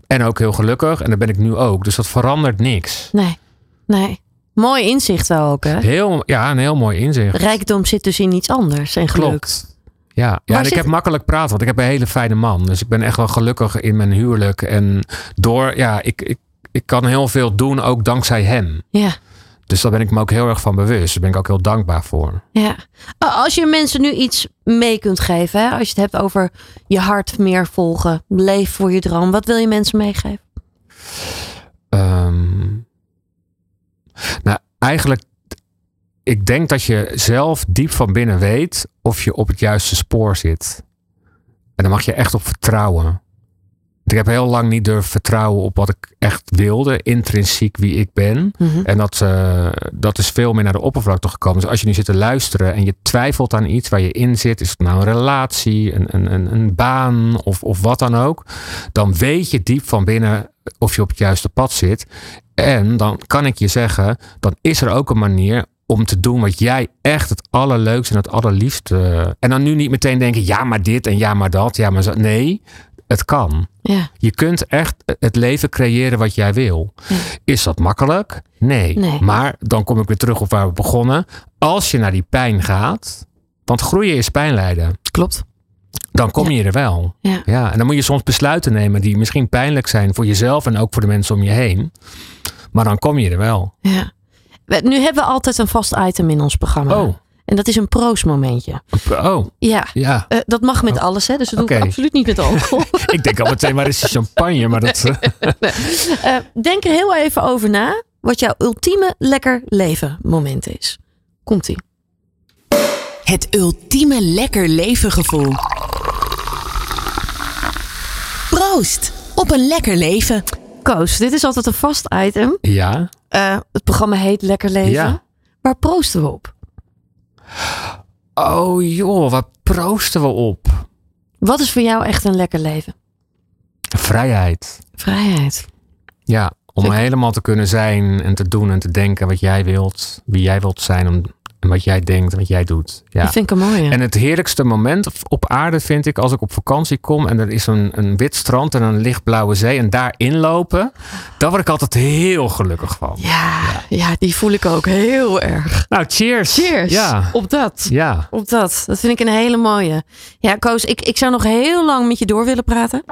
En ook heel gelukkig. En dat ben ik nu ook. Dus dat verandert niks. Nee, nee. Mooi inzicht wel ook, hè? Heel, ja, een heel mooi inzicht. Rijkdom zit dus in iets anders en geluk. Klopt. Ja, ja en ik heb makkelijk praten, want ik heb een hele fijne man. Dus ik ben echt wel gelukkig in mijn huwelijk. En door, ja, ik, ik, ik kan heel veel doen, ook dankzij hem. Ja, Dus daar ben ik me ook heel erg van bewust. Daar ben ik ook heel dankbaar voor. ja. A- Als je mensen nu iets mee kunt geven, hè? als je het hebt over je hart meer volgen, leef voor je droom, wat wil je mensen meegeven? Ehm, nou, eigenlijk, ik denk dat je zelf diep van binnen weet of je op het juiste spoor zit. En daar mag je echt op vertrouwen. Ik heb heel lang niet durven vertrouwen op wat ik echt wilde, intrinsiek wie ik ben. Mhm. En dat, eh, dat is veel meer naar de oppervlakte gekomen. Dus als je nu zit te luisteren en je twijfelt aan iets waar je in zit, is het nou een relatie, een, een, een, een baan of, of wat dan ook, dan weet je diep van binnen of je op het juiste pad zit. En dan kan ik je zeggen, dan is er ook een manier om te doen wat jij echt het allerleukste en het allerliefste. En dan nu niet meteen denken, ja maar dit en ja maar dat, ja maar zo. Nee, het kan. Ja, Je kunt echt het leven creëren wat jij wil. Ja. Is dat makkelijk? Nee. Nee. Maar dan kom ik weer terug op waar we begonnen. Als je naar die pijn gaat, want groeien is pijn lijden, klopt. dan kom je er wel. Ja. Ja, en dan moet je soms besluiten nemen die misschien pijnlijk zijn voor jezelf en ook voor de mensen om je heen. Maar dan kom je er wel. Ja. Nu hebben we altijd een vast item in ons programma. Oh, En dat is een proostmomentje. oh, Ja, ja. eh, dat mag met alles, hè? Dus dat doe ik absoluut niet met alcohol. Ik denk al meteen, waar is die champagne? Maar dat, eh, Eh, denk er heel even over na wat jouw ultieme lekker leven moment is. Komt-ie. Het ultieme lekker leven gevoel. Proost op een lekker leven. Koos, dit is altijd een vast item. ja. Eh, het programma heet Lekker Leven. Ja. Waar proosten we op? Oh joh, waar proosten we op? Wat is voor jou echt een lekker leven? Vrijheid. Vrijheid. Ja, om Zeker. helemaal te kunnen zijn en te doen en te denken wat jij wilt, wie jij wilt zijn om, en wat jij denkt en wat jij doet. Ja. Dat vind ik een mooie. En het heerlijkste moment op aarde vind ik als ik op vakantie kom en er is een, een wit strand en een lichtblauwe zee en daarin lopen, daar word ik altijd heel gelukkig van. ja, ja, die voel ik ook heel erg. Nou, cheers. Cheers. Ja. Op dat. Ja. Op dat. Dat vind ik een hele mooie. Ja, Koos, ik, ik zou nog heel lang met je door willen praten.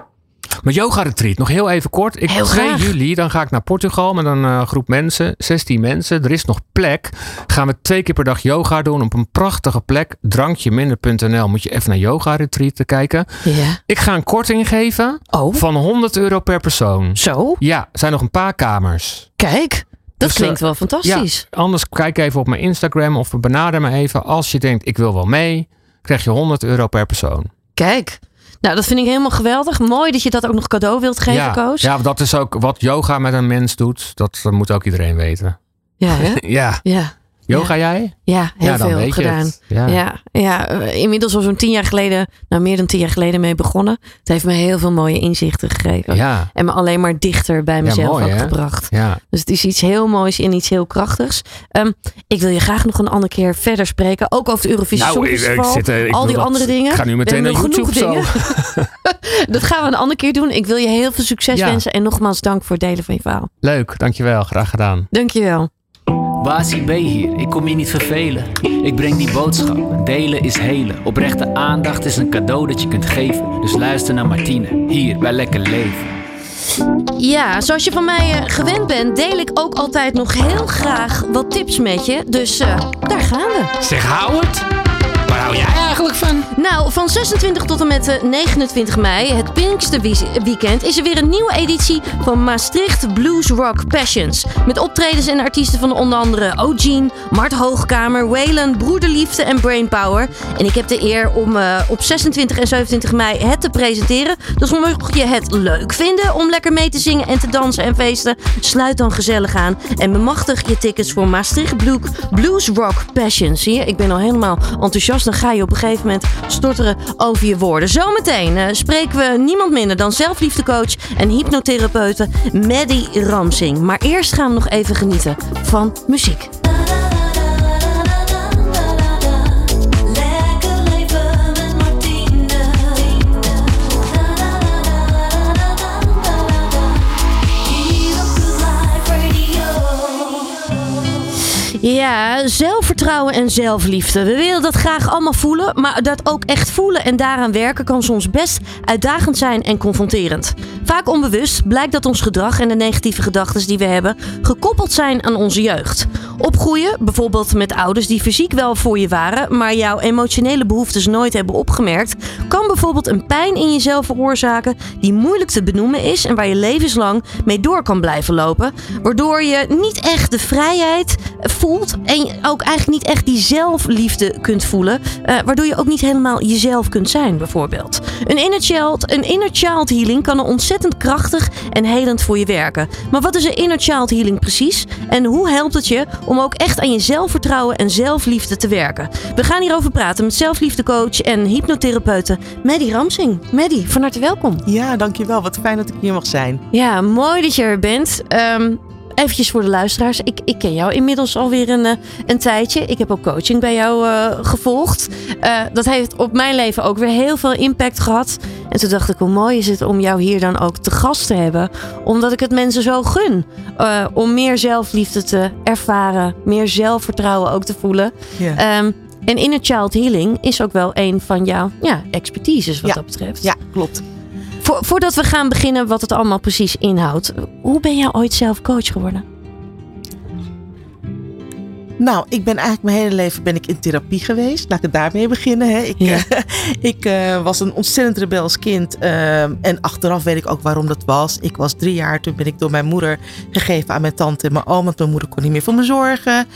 Mijn yoga retreat, nog heel even kort. Ik, Heel 2 graag. juli, dan ga ik naar Portugal met een eh, groep mensen, 16 mensen. Er is nog plek. Gaan we twee keer per dag yoga doen op een prachtige plek. Drankjeminder.nl moet je even naar yoga retreat kijken. Ja. Ik ga een korting geven Oh, van 100 euro per persoon. zo. Ja, zijn nog een paar kamers. Kijk. Dat Dus, klinkt eh, wel fantastisch. Ja, anders kijk even op mijn Instagram of benader me even. Als je denkt, ik wil wel mee, krijg je 100 euro per persoon. Kijk. Nou, dat vind ik helemaal geweldig. Mooi dat je dat ook nog cadeau wilt geven, ja, Koos. ja, dat is ook wat yoga met een mens doet. Dat moet ook iedereen weten. Ja, hè? Ja, ja. Yoga jij? Ja, heel ja, dan veel weet gedaan. het. Ja. Ja, ja, eh, inmiddels al zo'n tien jaar geleden, nou meer dan tien jaar geleden mee begonnen. Het heeft me heel veel mooie inzichten gegeven. Ja, En me alleen maar dichter bij mezelf mooi, gebracht. ja. Dus het is iets heel moois en iets heel krachtigs. Ehm, ik wil je graag nog een andere keer verder spreken. Ook over het Eurovisie Nou, ik- ik Songfestival. zit, eh, ik al die dat- andere dingen. Ik ga nu meteen naar YouTube genoeg zo. Dat gaan we een andere keer doen. Ik wil je heel veel succes Ja. wensen. En nogmaals dank voor het delen van je verhaal. Leuk, dankjewel. Graag gedaan. Dankjewel. Basie B hier, ik kom je niet vervelen. Ik breng die boodschap, delen is helen. Oprechte aandacht is een cadeau dat je kunt geven. Dus luister naar Martine, hier bij Lekker Leven. Ja, zoals je van mij eh, gewend bent, deel ik ook altijd nog heel graag wat tips met je. Dus eh, daar gaan we. Zeg Howard, waar hou eigenlijk van? Nou, van 26 tot en met eh, 29 mei, het Pinksterweekend, is er weer een nieuwe editie van Maastricht Blues Rock Passions. Met optredens en artiesten van onder andere O'Gene, Mart Hoogkamer, Waylon, Broederliefde en Brainpower. En ik heb de eer om eh, op 26 en 27 mei het te presenteren. Dus mocht je het leuk vinden om lekker mee te zingen en te dansen en feesten, sluit dan gezellig aan en bemachtig je tickets voor Maastricht Blue- Blues Rock Passions. Zie je, ik ben al helemaal enthousiast. Dan ga je op een gegeven moment stotteren over je woorden. Zometeen eh, spreken we niemand minder dan zelfliefdecoach en hypnotherapeute Maddie Ramsing. Maar eerst gaan we nog even genieten van muziek. Ja, zelfvertrouwen en zelfliefde. We willen dat graag allemaal voelen, maar dat ook echt voelen en daaraan werken kan soms best uitdagend zijn en confronterend. Vaak onbewust blijkt dat ons gedrag en de negatieve gedachten die we hebben gekoppeld zijn aan onze jeugd. Opgroeien, bijvoorbeeld met ouders die fysiek wel voor je waren, maar jouw emotionele behoeftes nooit hebben opgemerkt, kan bijvoorbeeld een pijn in jezelf veroorzaken die moeilijk te benoemen is en waar je levenslang mee door kan blijven lopen, waardoor je niet echt de vrijheid voelt en ook eigenlijk niet echt die zelfliefde kunt voelen, eh, waardoor je ook niet helemaal jezelf kunt zijn, bijvoorbeeld. Een inner child, een inner child healing kan er ontzettend krachtig en helend voor je werken. Maar wat is een inner child healing precies? En hoe helpt het je om ook echt aan je zelfvertrouwen en zelfliefde te werken? We gaan hierover praten met zelfliefdecoach en hypnotherapeute Maddie Ramsing. Maddie, van harte welkom. Ja, dankjewel. Wat fijn dat ik hier mag zijn. Ja, mooi dat je er bent. Ehm eventjes voor de luisteraars. Ik, ik ken jou inmiddels alweer een, eh, een tijdje. Ik heb ook coaching bij jou eh, gevolgd. Eh, dat heeft op mijn leven ook weer heel veel impact gehad. En toen dacht ik, hoe mooi is het om jou hier dan ook te gast te hebben. Omdat ik het mensen zo gun. om meer zelfliefde te ervaren. Meer zelfvertrouwen ook te voelen. Ja. Ehm, en inner child healing is ook wel een van jouw ja, expertises wat Ja. dat betreft. ja, klopt. Vo- voordat we gaan beginnen wat het allemaal precies inhoudt. Hoe ben jij ooit zelf coach geworden? Nou, ik ben eigenlijk mijn hele leven ben ik in therapie geweest. Laat ik het daarmee beginnen. Hè. Ik, Ja. ik eh, was een ontzettend rebels kind. eh, en achteraf weet ik ook waarom dat was. Ik was drie jaar, toen ben ik door mijn moeder gegeven aan mijn tante en mijn oom. Want mijn moeder kon niet meer voor me zorgen.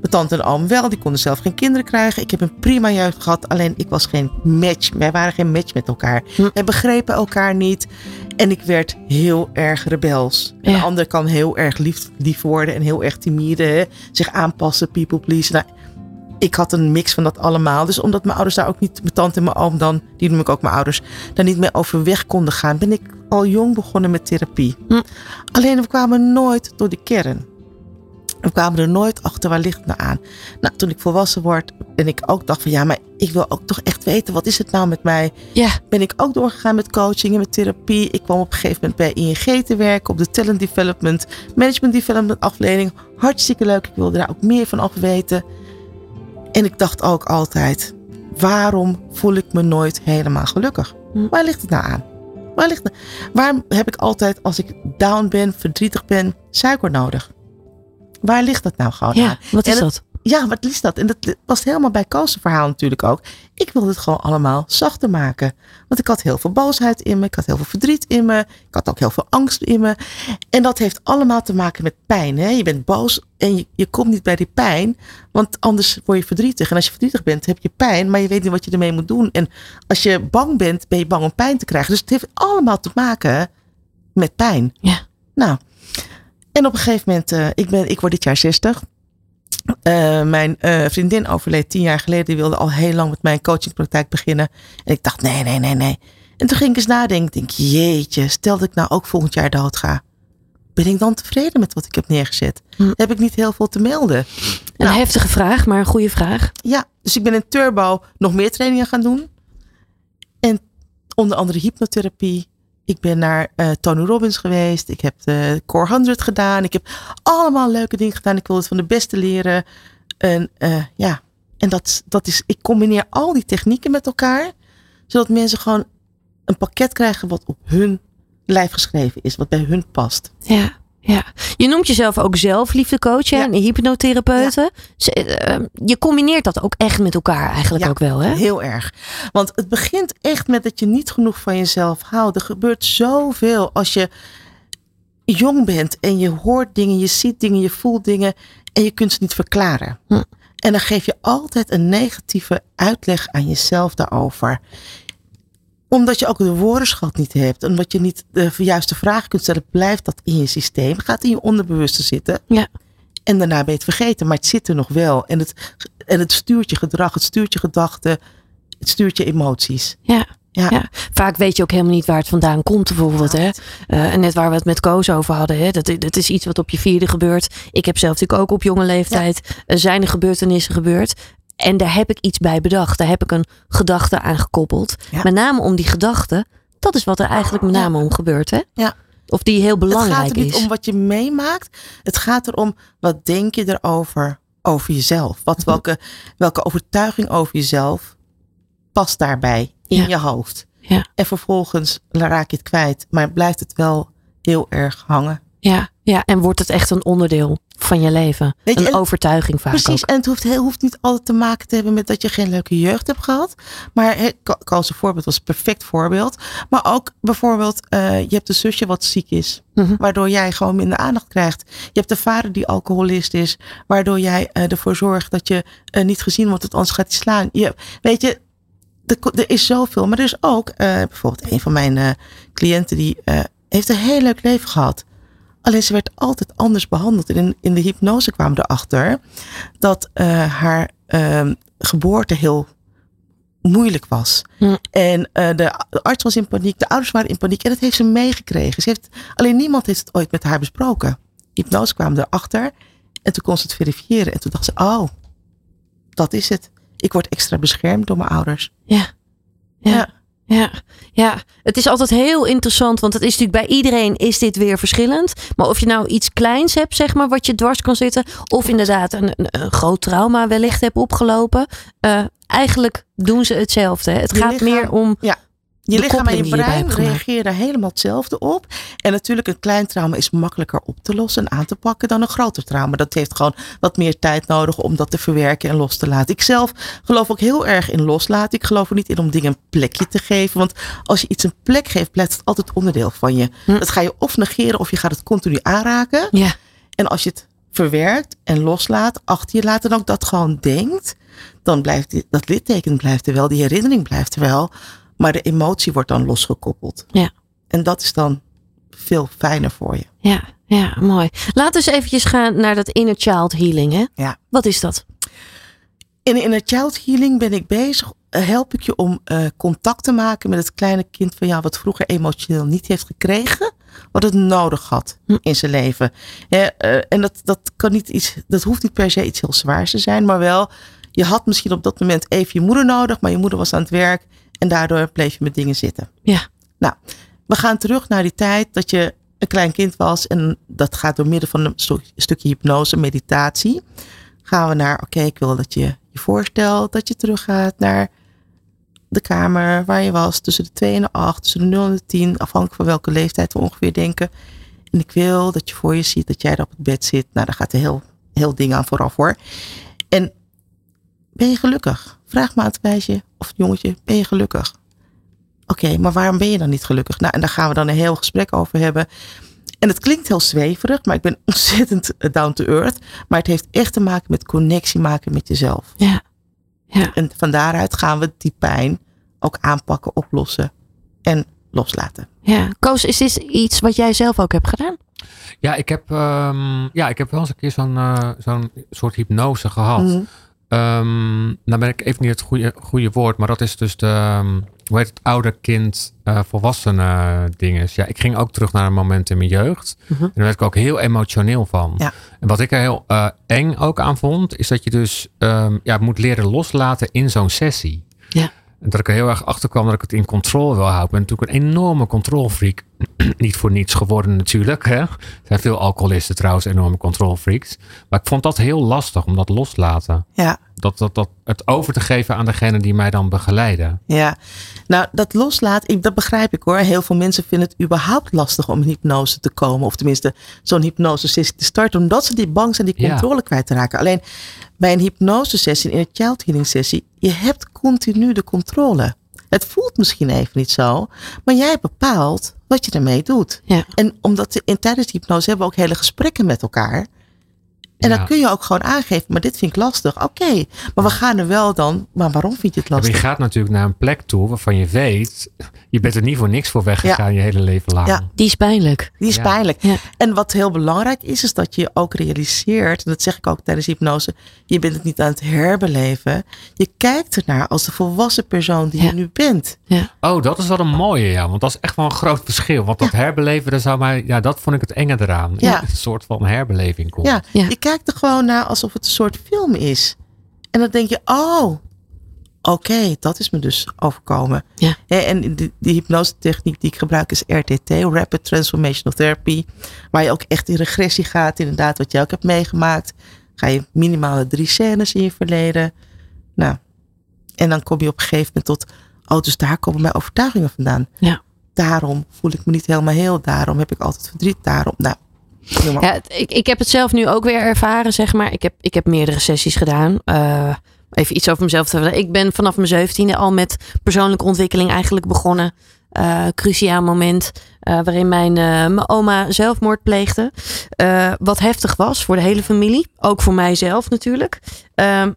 Mijn tante en oom wel, die konden zelf geen kinderen krijgen. Ik heb een prima jeugd gehad, alleen ik was geen match. Wij waren geen match met elkaar. Hm. Wij begrepen elkaar niet. En ik werd heel erg rebels. Ja. de ander kan heel erg lief, lief worden en heel erg timide. hè. Zich aanpassen, people please. Nou, ik had een mix van dat allemaal. Dus omdat mijn ouders daar ook niet, mijn tante en mijn oom dan, die noem ik ook mijn ouders, daar niet mee overweg konden gaan, ben ik al jong begonnen met therapie. Hm. Alleen we kwamen nooit door de kern. We kwamen er nooit achter waar ligt het nou aan. Nou, toen ik volwassen word en ik ook dacht van ja, maar ik wil ook toch echt weten, wat is het nou met mij? Ja. Ben ik ook doorgegaan met coaching en met therapie. Ik kwam op een gegeven moment bij ING te werken op de Talent Development, Management Development afdeling. Hartstikke leuk, ik wilde daar ook meer van af weten. En ik dacht ook altijd, waarom voel ik me nooit helemaal gelukkig? Hm. Waar ligt het nou aan? Waar ligt het? Waarom heb ik altijd, als ik down ben, verdrietig ben, suiker nodig? Waar ligt dat nou gewoon aan? Ja, wat is En dat? Ja, wat is dat? En dat past helemaal bij Koos' verhaal natuurlijk ook. Ik wilde het gewoon allemaal zachter maken. Want ik had heel veel boosheid in me. Ik had heel veel verdriet in me. Ik had ook heel veel angst in me. En dat heeft allemaal te maken met pijn. Hè? Je bent boos en je, je komt niet bij die pijn. Want anders word je verdrietig. En als je verdrietig bent, heb je pijn. Maar je weet niet wat je ermee moet doen. En als je bang bent, ben je bang om pijn te krijgen. Dus het heeft allemaal te maken met pijn. Ja. Nou, en op een gegeven moment, eh, ik, ben, ik word dit jaar 60. Eh, mijn eh, vriendin overleed tien jaar geleden. Die wilde al heel lang met mijn coachingpraktijk beginnen. En ik dacht, nee, nee, nee, nee. En toen ging ik eens nadenken. Ik denk, jeetje, stel dat ik nou ook volgend jaar dood ga. Ben ik dan tevreden met wat ik heb neergezet? Hm. Heb ik niet heel veel te melden? Een Nou. heftige vraag, maar een goede vraag. Ja, dus ik ben in Turbo nog meer trainingen gaan doen. En onder andere hypnotherapie. Ik ben naar eh, Tony Robbins geweest. Ik heb de Core 100 gedaan. Ik heb allemaal leuke dingen gedaan. Ik wil het van de beste leren. En eh, ja, en dat, dat is, ik combineer al die technieken met elkaar. Zodat mensen gewoon een pakket krijgen wat op hun lijf geschreven is. Wat bij hun past. Ja, ja. Je noemt jezelf ook zelfliefdecoach hè? Ja. en hypnotherapeute. Ze- eh, Je combineert dat ook echt met elkaar eigenlijk Ja, ook wel, hè? Heel erg. Want het begint echt met dat je niet genoeg van jezelf houdt. Er gebeurt zoveel als je jong bent en je hoort dingen, je ziet dingen, je voelt dingen en je kunt ze niet verklaren. Hm. En dan geef je altijd een negatieve uitleg aan jezelf daarover. Omdat je ook de woordenschat niet hebt. Omdat je niet de juiste vraag kunt stellen. Blijft dat in je systeem. Gaat in je onderbewuste zitten. Ja. En daarna ben je het vergeten. Maar het zit er nog wel. En het, en het stuurt je gedrag. Het stuurt je gedachten. Het stuurt je emoties. Ja. Ja. Ja. Vaak weet je ook helemaal niet waar het vandaan komt, bijvoorbeeld. Hè? Eh, en net waar we het met Koos over hadden. Hè? Dat, dat is iets wat op je vierde gebeurt. Ik heb zelf natuurlijk ook op jonge leeftijd. Er zijn er gebeurtenissen gebeurd. En daar heb ik iets bij bedacht. Daar heb ik een gedachte aan gekoppeld. Ja. Met name om die gedachte. Dat is wat er eigenlijk met name om gebeurt. Hè? Ja. Of die heel Het belangrijk gaat er niet is. om wat je meemaakt. Het gaat erom wat denk je erover over jezelf. Mhm. Wat, welke, welke overtuiging over jezelf past daarbij in Ja. je hoofd. Ja. En vervolgens raak je het kwijt. Maar blijft het wel heel erg hangen. Ja, ja, en wordt het echt een onderdeel van je leven? Je, een en- overtuiging vaak Precies, ook. en het hoeft, heel, hoeft niet altijd te maken te hebben met dat je geen leuke jeugd hebt gehad. Maar Koos' een voorbeeld was een perfect voorbeeld. Maar ook bijvoorbeeld, eh, je hebt een zusje wat ziek is. Mhm. Waardoor jij gewoon minder aandacht krijgt. Je hebt een vader die alcoholist is. Waardoor jij eh, ervoor zorgt dat je eh, niet gezien wordt. Want anders gaat hij slaan. Je, weet je, er, is zoveel. Maar er is ook bijvoorbeeld een van mijn cliënten. Die heeft een heel leuk leven gehad. Alleen ze werd altijd anders behandeld. En in, in de hypnose kwamen we erachter dat eh, haar ehm, geboorte heel moeilijk was. En eh, de, de arts was in paniek, de ouders waren in paniek. En dat heeft ze meegekregen. Ze heeft, alleen niemand heeft het ooit met haar besproken. Hypnose kwam erachter. En toen kon ze het verifiëren. En toen dacht ze, oh, dat is het. Ik word extra beschermd door mijn ouders. Ja. Ja. Ja. Ja. ja, het is altijd heel interessant, want het is natuurlijk bij iedereen is dit weer verschillend. Maar of je nou iets kleins hebt, zeg maar, wat je dwars kan zitten, of inderdaad een, een, groot trauma wellicht hebt opgelopen, eh, eigenlijk doen ze hetzelfde. hè. Het Je gaat lichaam- meer om Je lichaam en je brein reageren daar helemaal hetzelfde op. En natuurlijk, een klein trauma is makkelijker op te lossen en aan te pakken dan een groter trauma. Dat heeft gewoon wat meer tijd nodig om dat te verwerken en los te laten. Ik zelf geloof ook heel erg in loslaten. Ik geloof er niet in om dingen een plekje te geven. Want als je iets een plek geeft, blijft het altijd onderdeel van je. Hm. Dat ga je of negeren of je gaat het continu aanraken. ja, En als je het verwerkt en loslaat, achter je laat en ook dat gewoon denkt, dan blijft die- dat litteken blijft er wel, die herinnering blijft er wel, maar de emotie wordt dan losgekoppeld. Ja. En dat is dan veel fijner voor je. ja, ja, mooi. Laten we eens eventjes gaan naar dat inner child healing. Hè? Ja. Wat is dat? In Inner Child Healing ben ik bezig, eh, help ik je om eh, contact te maken met het kleine kind van jou wat vroeger emotioneel niet heeft gekregen, wat het nodig had Hm. in zijn leven. Eh, en dat, dat kan niet iets, dat hoeft niet per se iets heel zwaars te zijn, maar wel, je had misschien op dat moment even je moeder nodig, maar je moeder was aan het werk en daardoor bleef je met dingen zitten. Ja. Nou, we gaan terug naar die tijd dat je een klein kind was en dat gaat door middel van een stu- stukje hypnose, meditatie. Gaan we naar, oké, ik wil dat je je voorstelt dat je teruggaat naar de kamer waar je was tussen de 2 en de 8, tussen de 0 en de 10, afhankelijk van welke leeftijd we ongeveer denken. En ik wil dat je voor je ziet dat jij daar op het bed zit. Nou, daar gaat een heel, heel ding aan vooraf hoor. En ben je gelukkig? Vraag maar aan het meisje of jongetje, ben je gelukkig? Oké, maar waarom ben je dan niet gelukkig? Nou, en daar gaan we dan een heel gesprek over hebben. En het klinkt heel zweverig, maar ik ben ontzettend eh, down to earth. Maar het heeft echt te maken met connectie maken met jezelf. Ja. Ja. En van daaruit gaan we die pijn ook aanpakken, oplossen en loslaten. Ja. Koos, is dit iets wat jij zelf ook hebt gedaan? Ja, ik heb, ehm, ja, ik heb wel eens een keer zo'n eh, zo'n soort hypnose gehad. Mhm. Ehm, nou ben ik even niet het goede, goede woord, maar dat is dus de, ehm, hoe heet het, ouder kind, eh volwassenen dinges. Ja, ik ging ook terug naar een moment in mijn jeugd. Mhm. En daar werd ik ook heel emotioneel van. Ja. En wat ik er heel eh, eng ook aan vond, is dat je dus ehm, ja, moet leren loslaten in zo'n sessie. Ja. En dat ik er heel erg achter kwam dat ik het in controle wil houden. Ik ben natuurlijk een enorme controlfreak. niet voor niets geworden natuurlijk. Hè? Er zijn veel alcoholisten trouwens enorme controlfreaks. Maar ik vond dat heel lastig om dat los te laten. Ja, Dat, dat, dat, het over te geven aan degene die mij dan begeleiden. ja. Nou, dat loslaat, ik, dat begrijp ik hoor. Heel veel mensen vinden het überhaupt lastig om in hypnose te komen. Of tenminste, zo'n hypnosesessie te starten. Omdat ze die bang zijn die Ja. controle kwijt te raken. Alleen bij een hypnosesessie, in een child healing sessie, je hebt continu de controle. Het voelt misschien even niet zo, maar jij bepaalt wat je ermee doet. Ja. En omdat in, tijdens die hypnose hebben we ook hele gesprekken met elkaar. En Ja. dan kun je ook gewoon aangeven, maar dit vind ik lastig. Oké, maar we gaan er wel dan. Maar waarom vind je het Ja, lastig? je gaat natuurlijk naar een plek toe waarvan je weet, je bent er niet voor niks voor weggegaan je hele leven lang. Ja. Die is pijnlijk. Die is Ja. pijnlijk. Ja. En wat heel belangrijk is, is dat je ook realiseert, en dat zeg ik ook tijdens hypnose, je bent het niet aan het herbeleven. Je kijkt ernaar als de volwassen persoon die Ja. je nu bent. Oh, dat is wel een mooie, ja. Want dat is echt wel een groot verschil. Want dat herbeleven, dat zou mij, ja, dat vond ik het enge eraan. Ja. Een soort van herbeleving komt. Ja, Ja. je kijkt er gewoon naar alsof het een soort film is. En dan denk je, oh, oké, dat is me dus overkomen. Ja. En die, die hypnosetechniek die ik gebruik is RTT, Rapid Transformational Therapy. Waar je ook echt in regressie gaat, inderdaad, wat jij ook hebt meegemaakt. Ga je minimale drie scènes in je verleden. Nou, en dan kom je op een gegeven moment tot, oh, dus daar komen mijn overtuigingen vandaan. Ja. Daarom voel ik me niet helemaal heel, daarom heb ik altijd verdriet, daarom. Nou, Ja, ik, ik heb het zelf nu ook weer ervaren, zeg maar. Ik heb, ik heb meerdere sessies gedaan. Eh, even iets over mezelf te vertellen. Ik ben vanaf mijn zeventiende al met persoonlijke ontwikkeling eigenlijk begonnen. Eh, cruciaal moment eh, waarin mijn, mijn oma zelfmoord pleegde. Wat heftig was voor de hele familie. Ook voor mijzelf natuurlijk.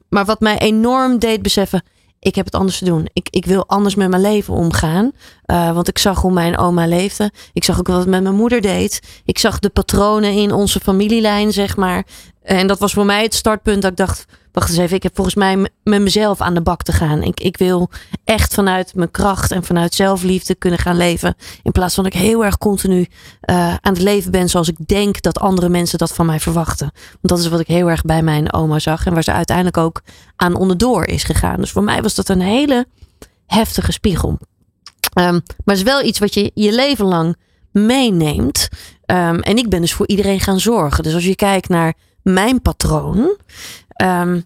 Maar wat mij enorm deed beseffen. Ik heb het anders te doen. Ik, ik wil anders met mijn leven omgaan. Eh, want ik zag hoe mijn oma leefde. Ik zag ook wat het met mijn moeder deed. Ik zag de patronen in onze familielijn, zeg maar. En dat was voor mij het startpunt dat ik dacht... Wacht eens even, ik heb volgens mij met mezelf aan de bak te gaan. Ik, ik wil echt vanuit mijn kracht en vanuit zelfliefde kunnen gaan leven. In plaats van dat ik heel erg continu eh, aan het leven ben zoals ik denk dat andere mensen dat van mij verwachten. Want dat is wat ik heel erg bij mijn oma zag. En waar ze uiteindelijk ook aan onderdoor is gegaan. Dus voor mij was dat een hele heftige spiegel. Ehm, maar het is wel iets wat je je leven lang meeneemt. Ehm, en ik ben dus voor iedereen gaan zorgen. Dus als je kijkt naar mijn patroon. ehm,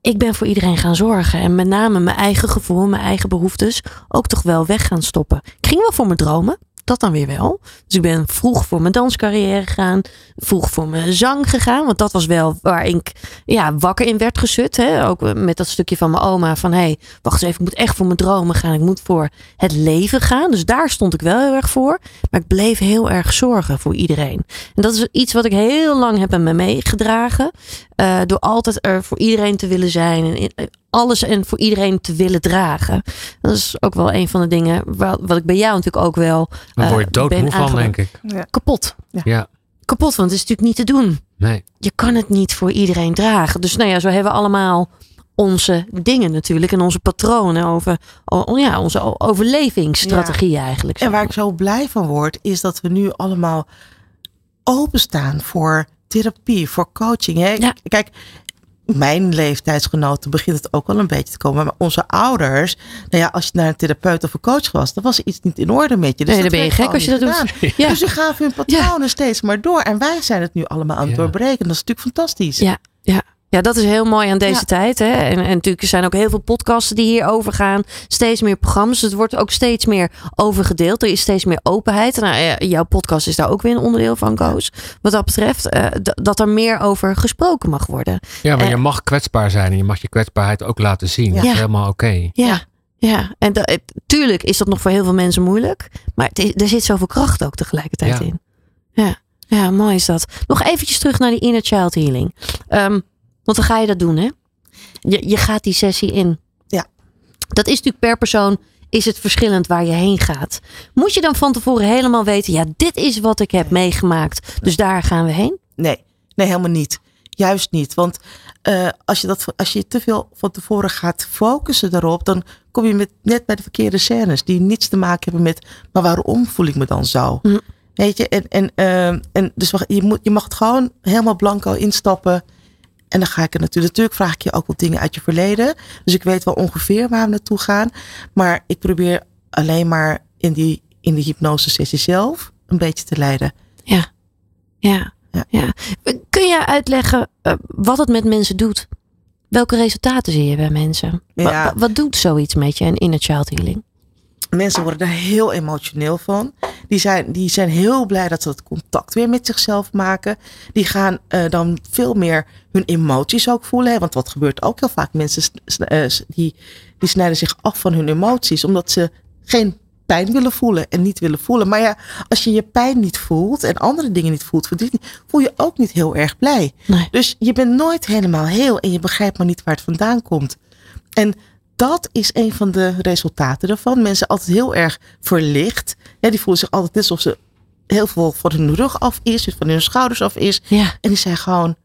ik ben voor iedereen gaan zorgen. En met name mijn eigen gevoel, mijn eigen behoeftes ook toch wel weg gaan stoppen. Ik ging wel voor mijn dromen. Dat dan weer wel. Dus ik ben vroeg voor mijn danscarrière gegaan. Vroeg voor mijn zang gegaan. Want dat was wel waar ik ja, wakker in werd geschud. Hè? Ook met dat stukje van mijn oma. Van hé, hey, wacht eens even. Ik moet echt voor mijn dromen gaan. Ik moet voor het leven gaan. Dus daar stond ik wel heel erg voor. Maar ik bleef heel erg zorgen voor iedereen. En dat is iets wat ik heel lang heb aan me meegedragen. Eh, door altijd er voor iedereen te willen zijn. En in- alles en voor iedereen te willen dragen. Dat is ook wel een van de dingen wat, wat ik bij jou natuurlijk ook wel Dan word je eh, doodmoe ben van, denk ik. kapot. Ja, Kapot, want het is natuurlijk niet te doen. nee. Je kan het niet voor iedereen dragen. Dus nou ja, zo hebben we allemaal onze dingen natuurlijk. En onze patronen over o- ja, onze o- overlevingsstrategieën eigenlijk. En waar ik zo blij van word, is dat we nu allemaal openstaan voor therapie, voor coaching. Hè? Ja. Kijk, mijn leeftijdsgenoten begint het ook wel een beetje te komen. Maar onze ouders, nou ja, als je naar een therapeut of een coach was, dan was er iets niet in orde met je. Dus Nee, dan dat ben je gek als je dat doet. gedaan. Ja. Dus die gaven hun patronen steeds maar door. En wij zijn het nu allemaal aan het Ja. doorbreken. Dat is natuurlijk fantastisch. Ja, ja. Ja, dat is heel mooi aan deze Ja. tijd. Hè? En, en natuurlijk er zijn ook heel veel podcasten die hierover gaan. Steeds meer programma's. Het wordt ook steeds meer overgedeeld. Er is steeds meer openheid. Nou, jouw podcast is daar ook weer een onderdeel van, Koos. Wat dat betreft, eh, d- dat er meer over gesproken mag worden. Ja, maar Eh, je mag kwetsbaar zijn en je mag je kwetsbaarheid ook laten zien. Dat is helemaal oké. Ja, ja. en da- het- tuurlijk is dat nog voor heel veel mensen moeilijk. Maar is, er zit zoveel kracht ook tegelijkertijd Ja. in. Ja. ja, mooi is dat. Nog eventjes terug naar die inner child healing. Ehm, want dan ga je dat doen, hè? Je, je gaat die sessie in. Ja. Dat is natuurlijk per persoon is het verschillend waar je heen gaat. Moet je dan van tevoren helemaal weten, ja, dit is wat ik heb meegemaakt. Dus daar gaan we heen. Nee, nee, helemaal niet. Juist niet. Want eh, als, je dat, als je te veel van tevoren gaat focussen daarop, dan kom je met, net bij de verkeerde scènes die niets te maken hebben met, maar waarom voel ik me dan zo? Hm. Weet je, en, en, ehm, en dus je, moet, je mag het gewoon helemaal blanco instappen. En dan ga ik er natuurlijk, natuurlijk vraag ik je ook wat dingen uit je verleden. Dus ik weet wel ongeveer waar we naartoe gaan. Maar ik probeer alleen maar in die, in de hypnose sessie zelf een beetje te leiden. Ja. Ja. Ja. ja. Kun je uitleggen eh, wat het met mensen doet? Welke resultaten zie je bij mensen? Ja. wat doet zoiets met je, een inner child healing? Mensen worden daar heel emotioneel van. Die zijn, die zijn heel blij dat ze het contact weer met zichzelf maken. Die gaan eh, dan veel meer hun emoties ook voelen. Hè? Want wat gebeurt ook heel vaak? Mensen eh, die, die snijden zich af van hun emoties. Omdat ze geen pijn willen voelen en niet willen voelen. Maar ja, als je je pijn niet voelt en andere dingen niet voelt, voel je ook niet heel erg blij. Nee. Dus je bent nooit helemaal heel en je begrijpt maar niet waar het vandaan komt. En dat is een van de resultaten ervan. Mensen altijd heel erg verlicht. Ja, die voelen zich altijd net alsof ze heel veel van hun rug af is, van hun schouders af is. Ja. En die zijn gewoon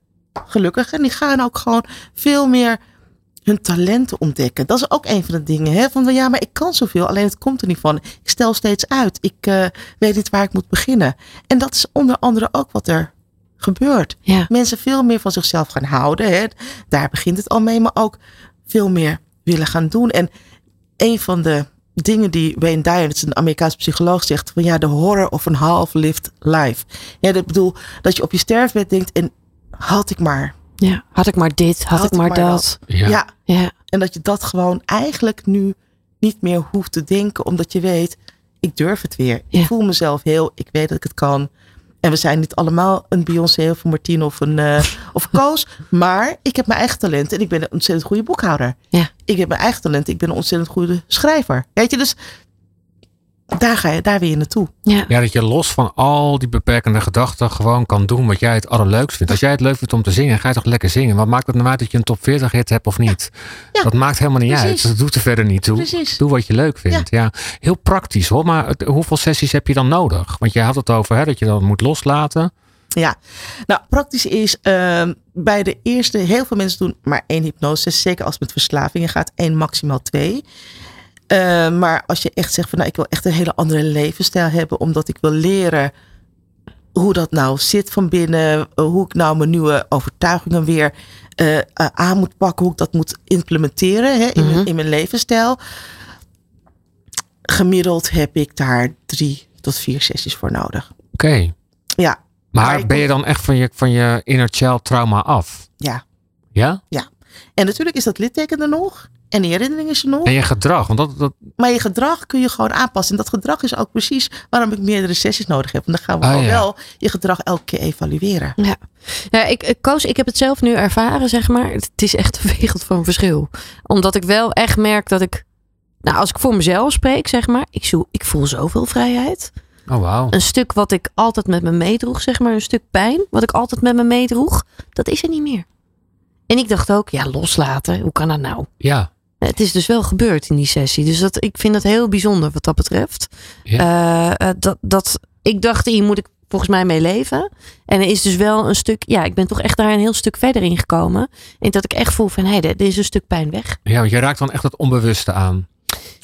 gelukkig. En die gaan ook gewoon veel meer hun talenten ontdekken. Dat is ook een van de dingen. Hè? Van ja, maar ik kan zoveel, alleen het komt er niet van. Ik stel steeds uit. Ik eh, weet niet waar ik moet beginnen. En dat is onder andere ook wat er gebeurt. Ja. Mensen veel meer van zichzelf gaan houden. Hè? Daar begint het al mee, maar ook veel meer willen gaan doen. En een van de dingen die Wayne Dyer, dat is een Amerikaanse psycholoog, zegt van ja, de horror of een half-lived life. Ja, dat bedoel dat je op je sterfbed denkt en had ik maar. ja. Had ik maar dit, had, ik maar, dat. Ja. Ja. Ja. En dat je dat gewoon eigenlijk nu niet meer hoeft te denken, omdat je weet, ik durf het weer. Ja. Ik voel mezelf heel, ik weet dat ik het kan. En we zijn niet allemaal een Beyoncé of een Martine of een eh, of Koos. Maar ik heb mijn eigen talent en ik ben een ontzettend goede boekhouder. Ja. Ik heb mijn eigen talent, ik ben een ontzettend goede schrijver. Weet je, dus daar ga je, daar weer je naartoe. Ja. Ja, dat je los van al die beperkende gedachten gewoon kan doen wat jij het allerleukst vindt. Als jij het leuk vindt om te zingen, ga je toch lekker zingen. Wat maakt het nou uit dat je een top 40 hit hebt of niet? Ja, dat maakt helemaal niet precies. uit. Dat doet er verder niet toe. Precies. Doe wat je leuk vindt. Ja. Heel praktisch hoor. Maar het- hoeveel sessies heb je dan nodig? Want je had het over hè, dat je dan moet loslaten. Ja, nou praktisch is ehm, bij de eerste, heel veel mensen doen maar één hypnose, zeker als het met verslavingen gaat, één maximaal twee. Eh, maar als je echt zegt van nou ik wil echt een hele andere levensstijl hebben, omdat ik wil leren hoe dat nou zit van binnen, eh, hoe ik nou mijn nieuwe overtuigingen weer eh, aan moet pakken, hoe ik dat moet implementeren hè, in, mijn, in mijn levensstijl. Gemiddeld heb ik daar drie tot vier sessies voor nodig. Oké. Ja, Maar Maar ben je dan echt van je, van je inner child trauma af? ja. Ja? En natuurlijk is dat litteken er nog. En die herinnering is er nog. En je gedrag? Want dat, dat, Maar je gedrag kun je gewoon aanpassen. En dat gedrag is ook precies waarom ik meerdere sessies nodig heb. Want dan gaan we Ah, gewoon ja. wel je gedrag elke keer evalueren. Ja. Ja, ik, ik, Koos, ik heb het zelf nu ervaren, zeg maar. Het is echt een wereld van verschil. Omdat ik wel echt merk dat ik... Nou, als ik voor mezelf spreek, zeg maar. Ik, zoek, ik voel zoveel vrijheid. oh wauw. Een stuk wat ik altijd met me meedroeg, zeg maar. Een stuk pijn, wat ik altijd met me meedroeg. Dat is er niet meer. En ik dacht ook, ja, loslaten. Hoe kan dat nou? Ja. Het is dus wel gebeurd in die sessie. Dus dat, ik vind dat heel bijzonder wat dat betreft. Eh, eh, dat, dat, ik dacht, hier moet ik volgens mij mee leven. En er is dus wel een stuk, ja, ik ben toch echt daar een heel stuk verder in gekomen. En dat ik echt voel van, hé, hey, er is een stuk pijn weg. ja, want je raakt dan echt het onbewuste aan.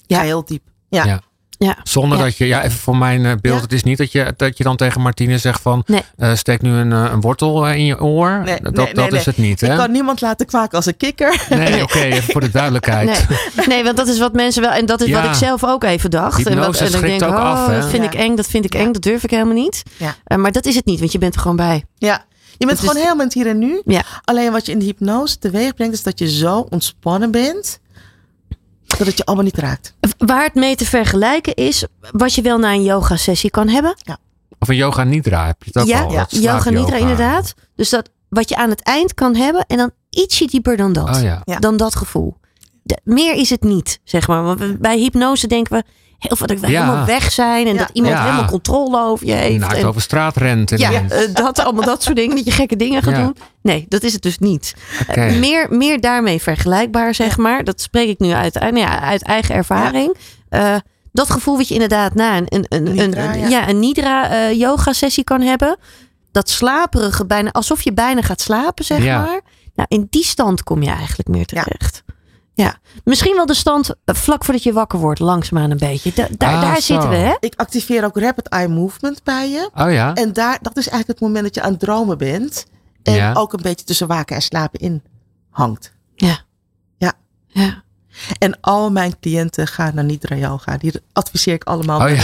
Ja, heel diep. Ja. Ja. Ja. Zonder Ja. dat je, ja, even voor mijn eh, beeld, Ja. het is niet dat je, dat je dan tegen Martine zegt van, Nee. eh, steek nu een, eh, een wortel in je oor. Nee, dat nee, dat nee. is het niet, Ik hè? kan niemand laten kwaken als een kikker. Nee, oké, even voor de duidelijkheid. Nee, nee, want dat is wat mensen wel, en dat is Ja. wat ik zelf ook even dacht. en wat, en ik denk, ook oh, af, dat vind Ja. ik eng, dat vind ik eng, dat durf ik helemaal niet. Ja. Eh, maar dat is het niet, want je bent er gewoon bij. Ja. Je bent is- gewoon helemaal hier en nu. Ja. Alleen wat je in de hypnose teweeg brengt, is dat je zo ontspannen bent, dat het je allemaal niet raakt. Waar het mee te vergelijken is wat je wel na een yoga sessie kan hebben. Of een yoga nidra heb je het ook ja, al. ja. dat yoga nidra inderdaad. Dus dat wat je aan het eind kan hebben en dan ietsje dieper dan dat. Oh ja. Ja. Dan dat gevoel. De- meer is het niet, zeg maar. Want bij hypnose denken we heel veel dat we Ja. helemaal weg zijn en Ja. dat iemand Ja. helemaal controle over je heeft. Naakt En- over straat rent. ja, eh, dat, allemaal dat soort dingen, dat je gekke dingen gaat Ja. doen. Nee, dat is het dus niet. Eh, meer, meer daarmee vergelijkbaar, zeg maar. Dat spreek ik nu uit, nou ja, uit eigen ervaring. Eh, dat gevoel wat je inderdaad na een, een, een, Nidra, een, ja. ja. een Nidra eh, yoga sessie kan hebben. Dat slaperige, bijna, alsof je bijna gaat slapen, zeg Ja. maar. Nou, in die stand kom je eigenlijk meer terecht. Ja. Misschien wel de stand eh, vlak voordat je wakker wordt, langzaamaan een beetje. Da- daar Ah, daar zitten we, hè? Ik activeer ook rapid eye movement bij je. Oh ja. En daar, dat is eigenlijk het moment dat je aan het dromen bent. En Ja. ook een beetje tussen waken en slapen in hangt. Ja. Ja. Ja. En al mijn cliënten gaan naar Nidra Yoga. Die adviseer ik allemaal. Oh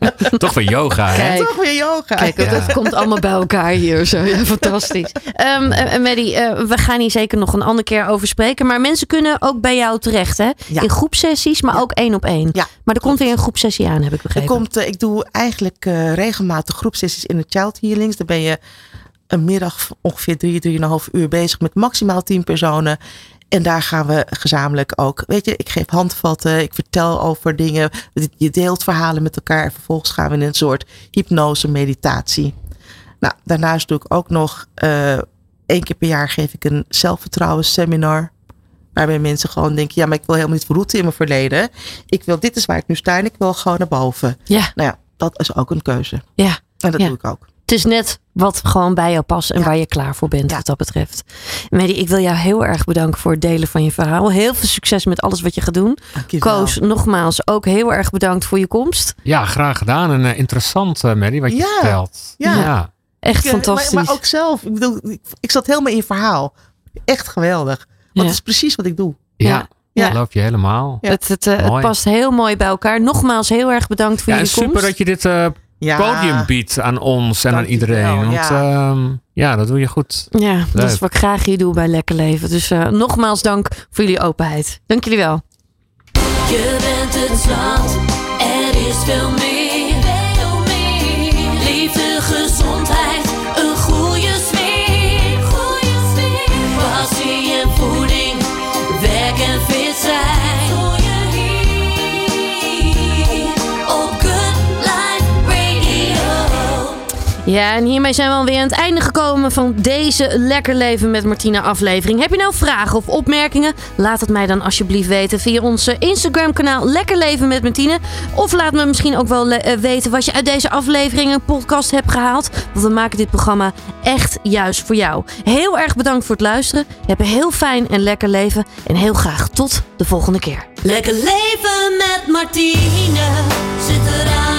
ja. Toch weer yoga, hè? Kijk. Toch weer yoga. Kijk, Ja. dat komt allemaal bij elkaar hier. Zo. Ja, fantastisch. Ehm eh, Maddie, eh, we gaan hier zeker nog een andere keer over spreken. Maar mensen kunnen ook bij jou terecht, hè? Ja. In groepsessies, maar Ja. ook één op één. Ja, maar er komt weer een groepsessie aan, heb ik Er begrepen. komt, eh, ik doe eigenlijk eh, regelmatig groepsessies in de Child Healings. Daar ben je een middag ongeveer drie, drieënhalf uur bezig met maximaal tien personen. En daar gaan we gezamenlijk ook. Weet je, ik geef handvatten, ik vertel over dingen. Je deelt verhalen met elkaar. En vervolgens gaan we in een soort hypnose meditatie. Nou, daarnaast doe ik ook nog eh één keer per jaar geef ik een zelfvertrouwen seminar. Waarbij mensen gewoon denken, ja, maar ik wil helemaal niet verroeten in mijn verleden. Ik wil, dit is waar ik nu sta en ik wil gewoon naar boven. Ja, Nou ja, dat is ook een keuze. ja. En dat Ja. doe ik ook. Het is net wat gewoon bij jou past en Ja. waar je klaar voor bent Ja. wat dat betreft. Maddie, ik wil jou heel erg bedanken voor het delen van je verhaal. Heel veel succes met alles wat je gaat doen. Dankjewel. Koos, nogmaals ook heel erg bedankt voor je komst. Ja, graag gedaan. En eh, interessant, Mary, wat je Ja. vertelt. Ja. Echt fantastisch. Maar, maar ook zelf. Ik bedoel, ik, ik zat helemaal in je verhaal. Echt geweldig. Want Ja. het is precies wat ik doe. Ja, Ja. geloof je helemaal. Ja. Het, het, eh, het past heel mooi bij elkaar. Nogmaals heel erg bedankt voor Ja, en jullie super komst. dat je dit eh, Ja. podium biedt aan ons en aan iedereen. Want ja. ja. ja, dat doe je goed. Ja, dat is wat ik graag hier doe bij Lekker Leven. Dus eh, nogmaals dank voor jullie openheid. Dank jullie wel. Je bent het zat, er is veel meer. Ja, en hiermee zijn we alweer aan het einde gekomen van deze Lekker Leven met Martina aflevering. Heb je nou vragen of opmerkingen? Laat het mij dan alsjeblieft weten via ons Instagram kanaal Lekker Leven met Martine. Of laat me misschien ook wel eh, weten wat je uit deze aflevering een podcast hebt gehaald. Want we maken dit programma echt juist voor jou. Heel erg bedankt voor het luisteren. Heb een heel fijn en lekker leven. En heel graag tot de volgende keer. Lekker leven met Martine. Zit eraan.